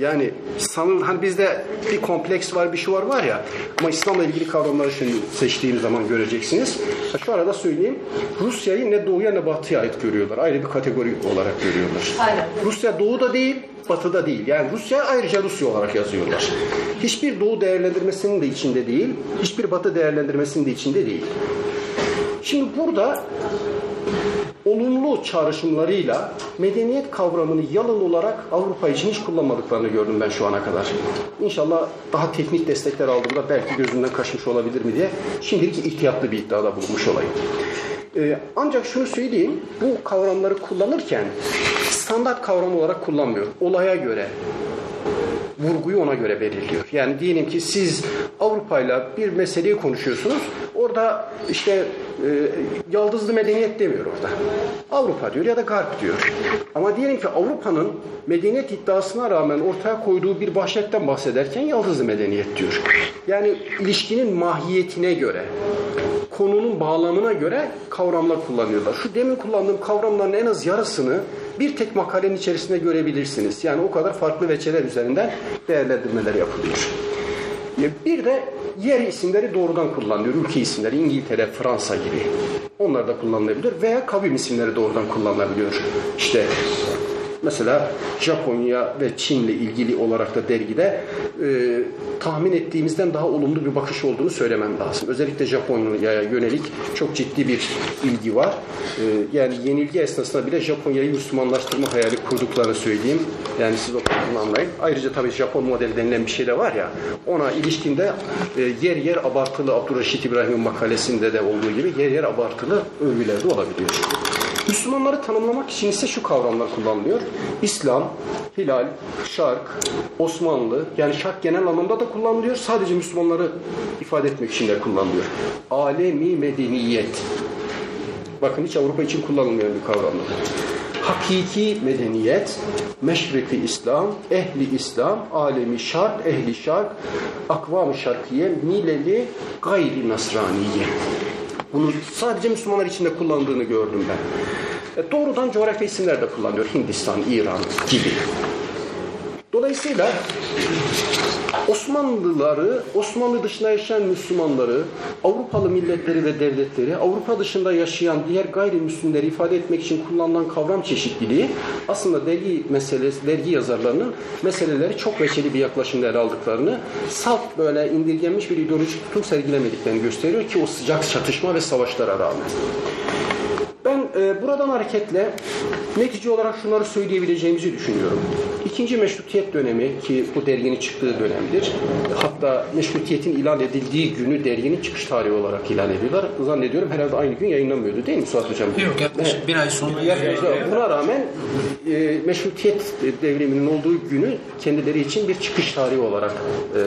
Yani sanın hani bizde bir kompleks var, bir şey var var ya. Ama İslam'la ilgili kavramları şimdi seçtiğim zaman göreceksiniz. Şu arada söyleyeyim. Rusya'yı ne doğuya ne batıya ait görüyorlar. Ayrı bir kategori olarak görüyorlar. Aynen. Rusya doğuda değil, batıda değil. Yani Rusya ayrıca Rusya olarak yazıyorlar. Hiçbir doğu değerlendirmesinin de içinde değil. Hiçbir batı değerlendirmesinin de içinde değil. Şimdi burada olumlu çağrışımlarıyla medeniyet kavramını yalın olarak Avrupa için hiç kullanmadıklarını gördüm ben şu ana kadar. İnşallah daha teknik destekler aldığımda belki gözümden kaçmış olabilir mi diye şimdilik ihtiyatlı bir iddiada bulunmuş olayım. Ee, ancak şunu söyleyeyim, bu kavramları kullanırken standart kavram olarak kullanmıyor. Olaya göre, vurguyu ona göre belirliyor. Yani diyelim ki siz Avrupa ile bir meseleyi konuşuyorsunuz. Orada işte e, yaldızlı medeniyet demiyor orada. Avrupa diyor ya da Garp diyor. Ama diyelim ki Avrupa'nın medeniyet iddiasına rağmen ortaya koyduğu bir başletten bahsederken yaldızlı medeniyet diyor. Yani ilişkinin mahiyetine göre, konunun bağlamına göre kavramlar kullanıyorlar. Şu demin kullandığım kavramların en az yarısını bir tek makalenin içerisinde görebilirsiniz. Yani o kadar farklı veçeler üzerinden değerlendirmeler yapılıyor. Bir de yer isimleri doğrudan kullanılıyor. Ülke isimleri İngiltere, Fransa gibi. Onlar da kullanılabilir veya kavim isimleri doğrudan kullanılabiliyor. İşte Mesela Japonya ve Çin'le ilgili olarak da dergide e, tahmin ettiğimizden daha olumlu bir bakış olduğunu söylemem lazım. Özellikle Japonya'ya yönelik çok ciddi bir ilgi var. E, yani yenilgi esnasında bile Japonya'yı Müslümanlaştırma hayali kurduklarını söyleyeyim. Yani siz o kadarını anlayın. Ayrıca tabii Japon modeli denilen bir şey de var ya ona ilişkinde e, yer yer abartılı Abdurreşit İbrahim'in makalesinde de olduğu gibi yer yer abartılı övgüler de olabiliyor. Müslümanları tanımlamak için ise şu kavramlar kullanılıyor. İslam, hilal, şark, Osmanlı yani şark genel anlamda da kullanılıyor. Sadece Müslümanları ifade etmek için de kullanılıyor. Alemi medeniyet. Bakın hiç Avrupa için kullanılmayan bir kavramlar. Hakiki medeniyet, meşriki İslam, ehli İslam, alemi şark, ehli şark, akvam-ı şarkiye, mileli gayri nasraniye. Bunu sadece Müslümanlar içinde kullandığını gördüm ben. E, doğrudan coğrafi isimler de kullanıyor. Hindistan, İran gibi. Dolayısıyla Osmanlıları, Osmanlı dışında yaşayan Müslümanları, Avrupalı milletleri ve devletleri, Avrupa dışında yaşayan diğer gayrimüslimleri ifade etmek için kullanılan kavram çeşitliliği aslında dergi meselesi, dergi yazarlarının meseleleri çok veçeli bir yaklaşımda ele aldıklarını, salt böyle indirgenmiş bir ideolojik tutum sergilemediklerini gösteriyor ki o sıcak çatışma ve savaşlara rağmen. Ben e, buradan hareketle netice olarak şunları söyleyebileceğimizi düşünüyorum. İkinci meşrutiyet dönemi ki bu derginin çıktığı dönemdir. Hatta meşrutiyetin ilan edildiği günü derginin çıkış tarihi olarak ilan ediyorlar. Zannediyorum herhalde aynı gün yayınlanmıyordu değil mi Suat Hocam? Yok yaklaşık evet. bir ay sonra. Yaklaşık, buna rağmen e, meşrutiyet devriminin olduğu günü kendileri için bir çıkış tarihi olarak e,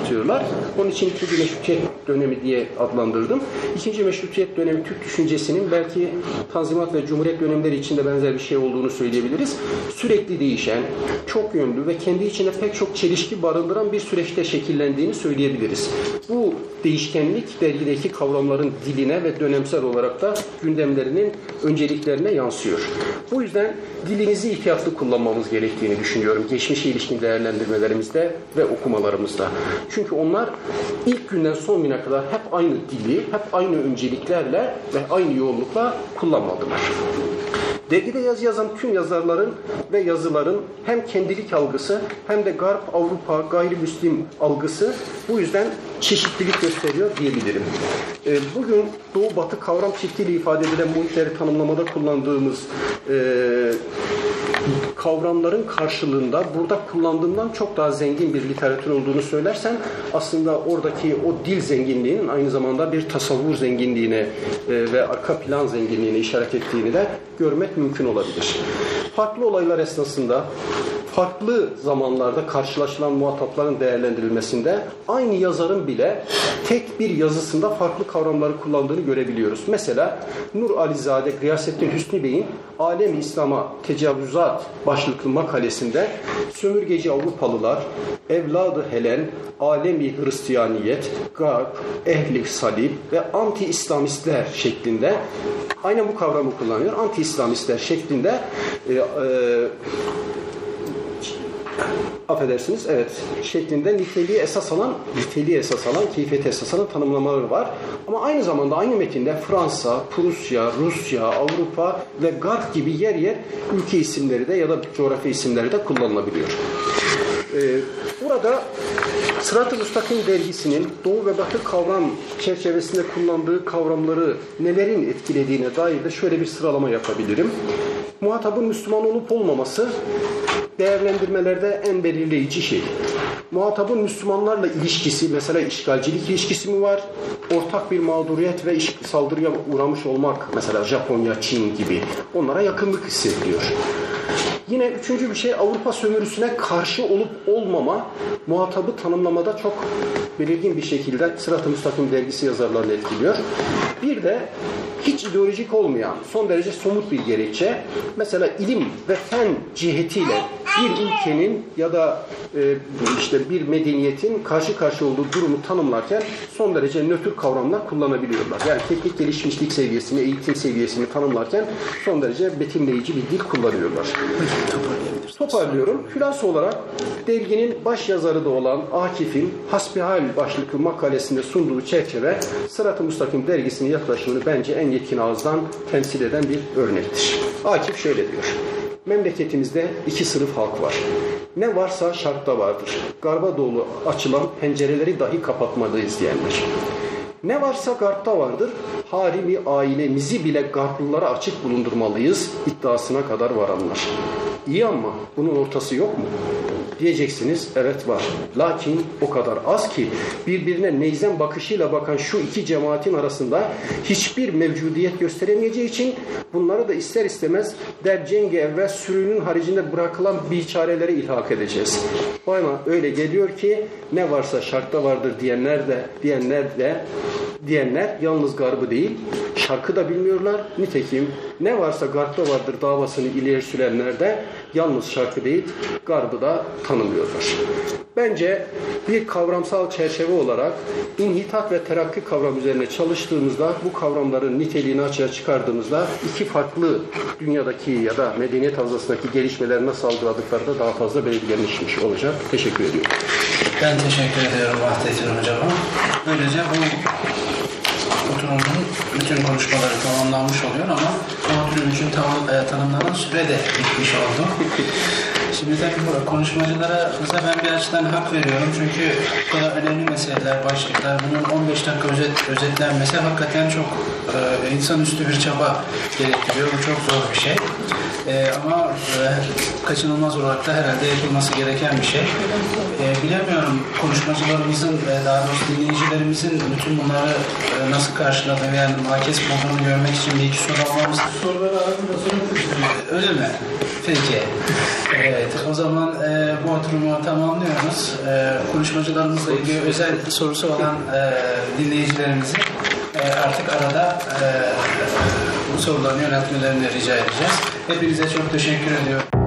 atıyorlar. Onun için ikinci meşrutiyet dönemi diye adlandırdım. İkinci meşrutiyet dönemi Türk düşüncesinin belki Tanzimat ve Cumhuriyet dönemleri içinde benzer bir şey olduğunu söyleyebiliriz. Sürekli değişen, çok yönlü ve kendi içinde pek çok çelişki barındıran bir süreçte şekillendiğini söyleyebiliriz. Bu değişkenlik dergideki kavramların diline ve dönemsel olarak da gündemlerinin önceliklerine yansıyor. Bu yüzden dilimizi ihtiyatlı kullanmamız gerektiğini düşünüyorum. Geçmişe ilişkin değerlendirmelerimizde ve okumalarımızda. Çünkü onlar ilk günden son güne kadar hep aynı dili, hep aynı önceliklerle ve aynı yoğunlukla kullanmadılar. Dergide yazı yazan tüm yazarların ve yazıların hem kendilik algısı hem de Garp, Avrupa, gayrimüslim algısı bu yüzden çeşitlilik gösteriyor diyebilirim. Bugün Doğu-Batı kavram çiftliği ifade edilen muhitleri tanımlamada kullandığımız e, kavramların karşılığında burada kullandığımdan çok daha zengin bir literatür olduğunu söylersen aslında oradaki o dil zenginliğinin aynı zamanda bir tasavvur zenginliğine e, ve arka plan zenginliğine işaret ettiğini de görmek mümkün olabilir. Farklı olaylar esnasında farklı zamanlarda karşılaşılan muhatapların değerlendirilmesinde aynı yazarın bile tek bir yazısında farklı kavramları kullandığını görebiliyoruz. Mesela Nur Alizade Gıyasettin Hüsnü Bey'in Alem İslam'a Tecavüzat başlıklı makalesinde sömürgeci Avrupalılar, evladı Helen, alemi Hristiyaniyet, Garp, ehli salib ve anti-İslamistler şeklinde aynen bu kavramı kullanıyor. Anti-İslamistler şeklinde e, e, affedersiniz evet şeklinde niteliği esas alan niteliği esas alan keyfiyeti esas alan tanımlamaları var. Ama aynı zamanda aynı metinde Fransa, Prusya, Rusya, Avrupa ve Garp gibi yer yer ülke isimleri de ya da coğrafya isimleri de kullanılabiliyor. Ee, Burada Sırat-ı Müstakim dergisinin Doğu ve Batı kavram çerçevesinde kullandığı kavramları nelerin etkilediğine dair de şöyle bir sıralama yapabilirim. Muhatabın Müslüman olup olmaması değerlendirmelerde en belirleyici şey. Muhatabın Müslümanlarla ilişkisi, mesela işgalcilik ilişkisi mi var? Ortak bir mağduriyet ve saldırıya uğramış olmak, mesela Japonya, Çin gibi onlara yakınlık hissediliyor. Yine üçüncü bir şey Avrupa sömürüsüne karşı olup olmama muhatabı tanımlamada çok belirgin bir şekilde Sırat-ı Müstakim dergisi yazarlarını etkiliyor. Bir de hiç ideolojik olmayan son derece somut bir gerekçe mesela ilim ve fen cihetiyle bir ülkenin ya da e, işte bir medeniyetin karşı karşıya olduğu durumu tanımlarken son derece nötr kavramlar kullanabiliyorlar. Yani teknik gelişmişlik seviyesini, eğitim seviyesini tanımlarken son derece betimleyici bir dil kullanıyorlar. Toparlıyorum. Hülasa olarak derginin baş yazarı da olan Akif'in Hasbihal başlıklı makalesinde sunduğu çerçeve Sırat-ı Müstakim dergisinin yaklaşımını bence en yetkin ağızdan temsil eden bir örnektir. Akif şöyle diyor. Memleketimizde iki sınıf halk var. Ne varsa şartta vardır. Garba doğru açılan pencereleri dahi kapatmalıyız diyenler. Ne varsa garpta vardır. Harimi ailemizi bile garplılara açık bulundurmalıyız iddiasına kadar varanlar. İyi ama bunun ortası yok mu? Diyeceksiniz evet var. Lakin o kadar az ki birbirine neyzen bakışıyla bakan şu iki cemaatin arasında hiçbir mevcudiyet gösteremeyeceği için bunları da ister istemez der cengi evvel sürünün haricinde bırakılan biçarelere ilhak edeceğiz. Ama öyle geliyor ki ne varsa şartta vardır diyenler de diyenler de diyenler yalnız garbı değil şarkı da bilmiyorlar. Nitekim ne varsa garpta vardır davasını ileri sürenler de yalnız şarkı değil garbı da tanımıyorlar. Bence bir kavramsal çerçeve olarak inhitat ve terakki kavram üzerine çalıştığımızda bu kavramların niteliğini açığa çıkardığımızda iki farklı dünyadaki ya da medeniyet havzasındaki gelişmeler nasıl algıladıkları da daha fazla belirlenmiş olacak. Teşekkür ediyorum. Ben teşekkür ediyorum Vahdettin Hocama. Böylece bu oturumun bütün konuşmaları tamamlanmış oluyor ama bu oturum için tam, e, tanımlanan süre de bitmiş oldu. Şimdi tabii konuşmacılara mesela ben bir açıdan hak veriyorum çünkü bu kadar önemli meseleler, başlıklar bunun 15 dakika özet, özetlenmesi hakikaten çok e, insanüstü bir çaba gerektiriyor. Bu çok zor bir şey. E, ama e, kaçınılmaz olarak da herhalde yapılması gereken bir şey. E, bilemiyorum konuşmacılarımızın ve daha doğrusu dinleyicilerimizin bütün bunları e, nasıl karşıladığını yani makes bulduğunu görmek için bir iki soru almamız. Soruları Öyle mi? Peki. Evet, o zaman e, bu oturumu tamamlıyoruz. E, konuşmacılarımızla ilgili özel sorusu olan e, dinleyicilerimizi e, artık arada e, sorularını yöneltmelerini rica edeceğiz. Hepinize çok teşekkür ediyorum.